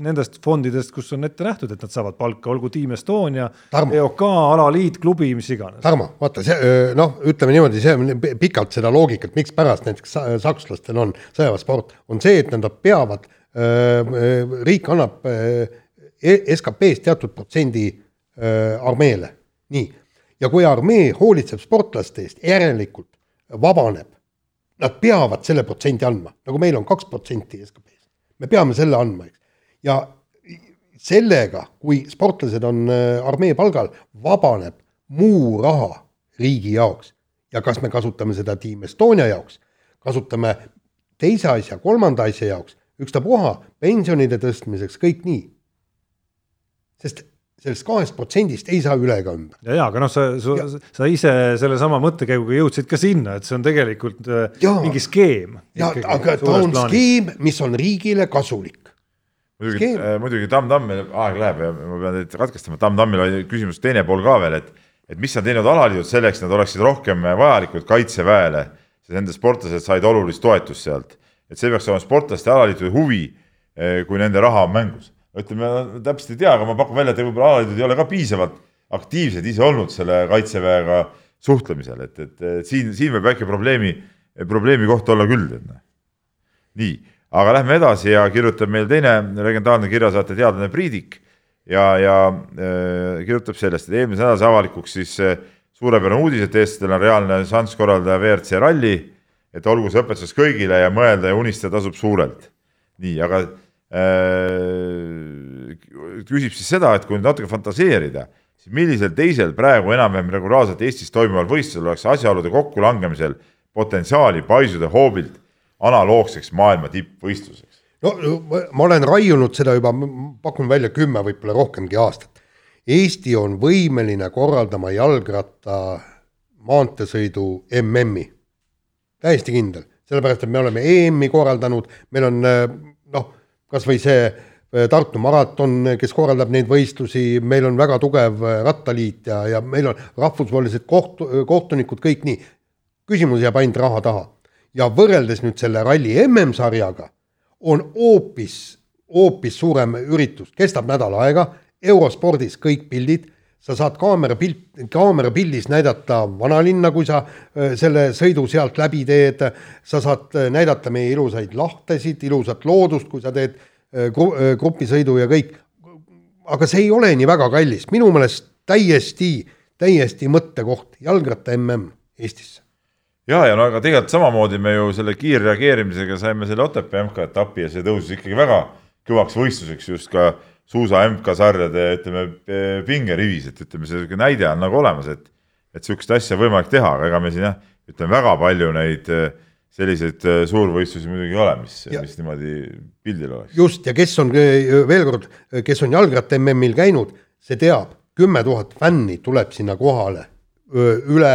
nendest fondidest, kus on ette nähtud, et nad saavad palka, olgu Team Estonia. EOK, alaliit, klubi, mis iganes. Tarmo, vaata see noh, ütleme niimoodi, see on pi- pikalt seda loogikat, mikspärast näiteks sa- sakslastel on sõjaväesport, on see, et nad peavad, riik annab E- SKP-st teatud protsendi armeele, nii. ja kui armee hoolitseb sportlaste eest, järelikult vabaneb, nad peavad selle protsendi andma, nagu meil on kaks protsenti SKP-st, me peame selle andma, eks. ja sellega, kui sportlased on äh, armee palgal, vabaneb muu raha riigi jaoks. Ja kas me kasutame seda Team Estonia jaoks, kasutame teise asja, kolmanda asja jaoks, ükstapuha, pensionide tõstmiseks, kõik nii. sest sellest kahest protsendist ei saa üle ega ümber. ja, ja aga noh, sa, sa, sa ise sellesama mõttekäiguga jõudsid ka sinna, et see on tegelikult äh, Jaa. mingi skeem. ja aga ta on skeem, mis on riigile kasulik. muidugi Skeem., muidugi Tamm-Tammil aeg läheb ja ma pean teid katkestama, Tamm-Tammil oli küsimus teine pool ka veel, et et mis on teinud alaliidud selleks, et nad oleksid rohkem vajalikud kaitseväele, sest nende sportlased said olulist toetust sealt. et see peaks olema sportlaste alaliitude huvi, kui nende raha on mängus. ütleme, täpselt ei tea, aga ma pakun välja, et võib-olla alaliidud ei ole ka piisavalt aktiivsed ise olnud selle kaitseväega suhtlemisel, et, et, et siin, siin võib väike probleemi, probleemi koht olla küll, noh nii, aga lähme edasi ja kirjutab meil teine legendaarne kirjasaate teadlane Priidik ja, ja äh, kirjutab sellest, et eelmise nädala avalikuks siis äh, suurepärane uudis, et eestlastel on reaalne šanss korraldada WRC ralli, et olgu see õpetuseks kõigile ja mõelda ja unistada tasub suurelt. nii, aga küsib siis seda, et kui nüüd natuke fantaseerida, siis millisel teisel praegu enam-vähem regulaarselt Eestis toimuval võistlusel oleks asjaolude kokkulangemisel potentsiaali paisuda hoobilt analoogseks maailma tippvõistluseks? no ma- olen raiunud seda juba, pakun välja kümme, võib-olla rohkemgi aastat. Eesti on võimeline korraldama jalgratta maanteesõidu MM-i, täiesti kindel, sellepärast et me oleme EM-i korraldanud, meil on äh, noh, kasvõi see äh, Tartu maraton, kes korraldab neid võistlusi, meil on väga tugev äh, rattaliit ja, ja meil on rahvusvahelised kohtu, kohtunikud, kõik nii. küsimus jääb ainult raha taha ja võrreldes nüüd selle ralli MM-sarjaga on hoopis, hoopis suurem üritus, kestab nädal aega, eurospordis kõik pildid, sa saad kaamera pilt, kaamera pildis näidata vanalinna, kui sa selle sõidu sealt läbi teed, sa saad näidata meie ilusaid lahtesid, ilusat loodust, kui sa teed gru- grupisõidu ja kõik. aga see ei ole nii väga kallis, minu meelest täiesti, täiesti mõttekoht, jalgratta mm Eestisse. ja, ja no aga tegelikult samamoodi me ju selle kiirreageerimisega saime selle Otepää MK-etapi ja see tõusis ikkagi väga kõvaks võistluseks just ka suusa MK-sarjade ütleme pingerivis, et ütleme, see näide on nagu olemas, et et sihukest asja on võimalik teha, aga ega me siin jah, ütleme väga palju neid eh, selliseid eh, suurvõistlusi muidugi ei ole, mis, mis niimoodi pildil oleks. just, ja kes on veel kord, kes on jalgratta MM-il käinud, see teab, kümme tuhat fänni tuleb sinna kohale üle,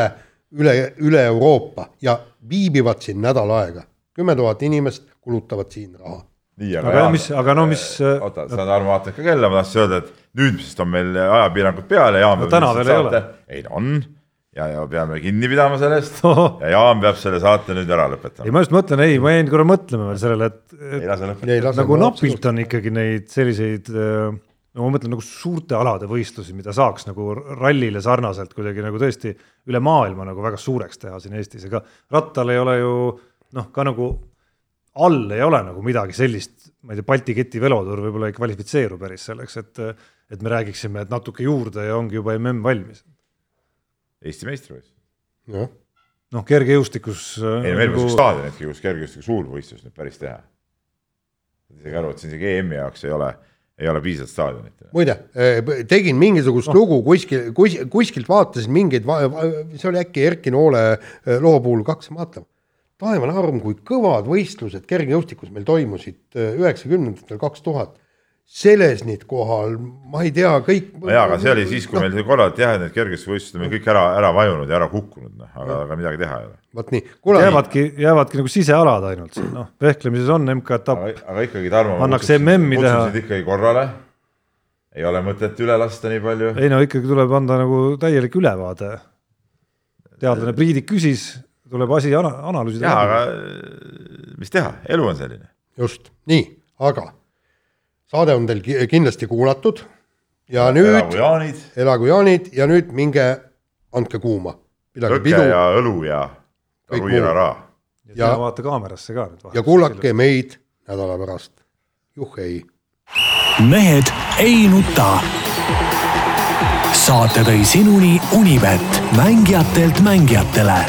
üle, üle Euroopa ja viibivad siin nädal aega. kümme tuhat inimest kulutavad siin raha. nii, aga Jaan, mis, aga no mis, oota, sa Tarmo vaatad ka kella, ma tahtsin öelda, et nüüd vist on meil ajapiirangud peale, Jaan No täna veel ei ole. ei no on, ja, ja peame kinni pidama sellest. Ja Jaan peab selle saate nüüd ära ei, lõpetama. ma just mõtlen, ei, ma jäin korra mõtlema veel sellele, et, ei et ei nagu napilt on ikkagi neid selliseid, no ma mõtlen nagu suurte alade võistlusi, mida saaks nagu rallile sarnaselt kuidagi nagu tõesti üle maailma nagu väga suureks teha siin Eestis, ega rattal ei ole ju noh, ka nagu all ei ole nagu midagi sellist, ma ei tea, Balti keti velotuur võib-olla ei kvalifitseeru päris selleks, et et me räägiksime, et natuke juurde ja ongi juba mm valmis. Eesti meistrivõistlus. jah, noh, kergejõustikus. äh, ei, meil peaks üks staadionitki, kus kergejõustiku suurvõistlus nüüd päris teha. isegi aru, et siin isegi EM-i jaoks ei ole, ei ole piisavalt staadionit. muide, tegin mingisugust oh. lugu kuskil, kus, kuskilt vaatasin mingeid, see oli äkki Erki Noole eh, loo puhul kaks, vaata. Taevane arm, kui kõvad võistlused kergejõustikus meil toimusid eh, üheksakümnendatel, kaks tuhat. Selesnit kohal, ma ei tea, kõik. jaa, aga see oli siis, kui meil korralt jah, need kergejõustikuvõistlused on meil kõik ära, ära vajunud ja ära kukkunud, noh, aga, aga midagi teha ei ole. vot nii, jäävadki, jäävadki nagu sisealad ainult siin, noh, vehklemises on MK-etapp, aga, aga ikkagi, Tarmo. Pannakse MM-i teha. ikkagi korrale. ei ole mõtet üle lasta nii palju. ei no ikkagi tuleb anda nagu täielik ülevaade. teadlane Priidik küsis, tuleb asi ana- analüüsida. jaa, aga mis teha, elu on selline. just, nii, aga saade on teil ki- kindlasti kuulatud ja nüüd elagu jaanid, elagu jaanid ja nüüd minge andke kuuma, pidage lõkke pidu ja õlu ja ruirara. ja vaata kaamerasse ka nüüd. ja kuulake meid nädala pärast. juhhei mehed ei nuta. saate tõi sinuni Unibet, mängijatelt mängijatele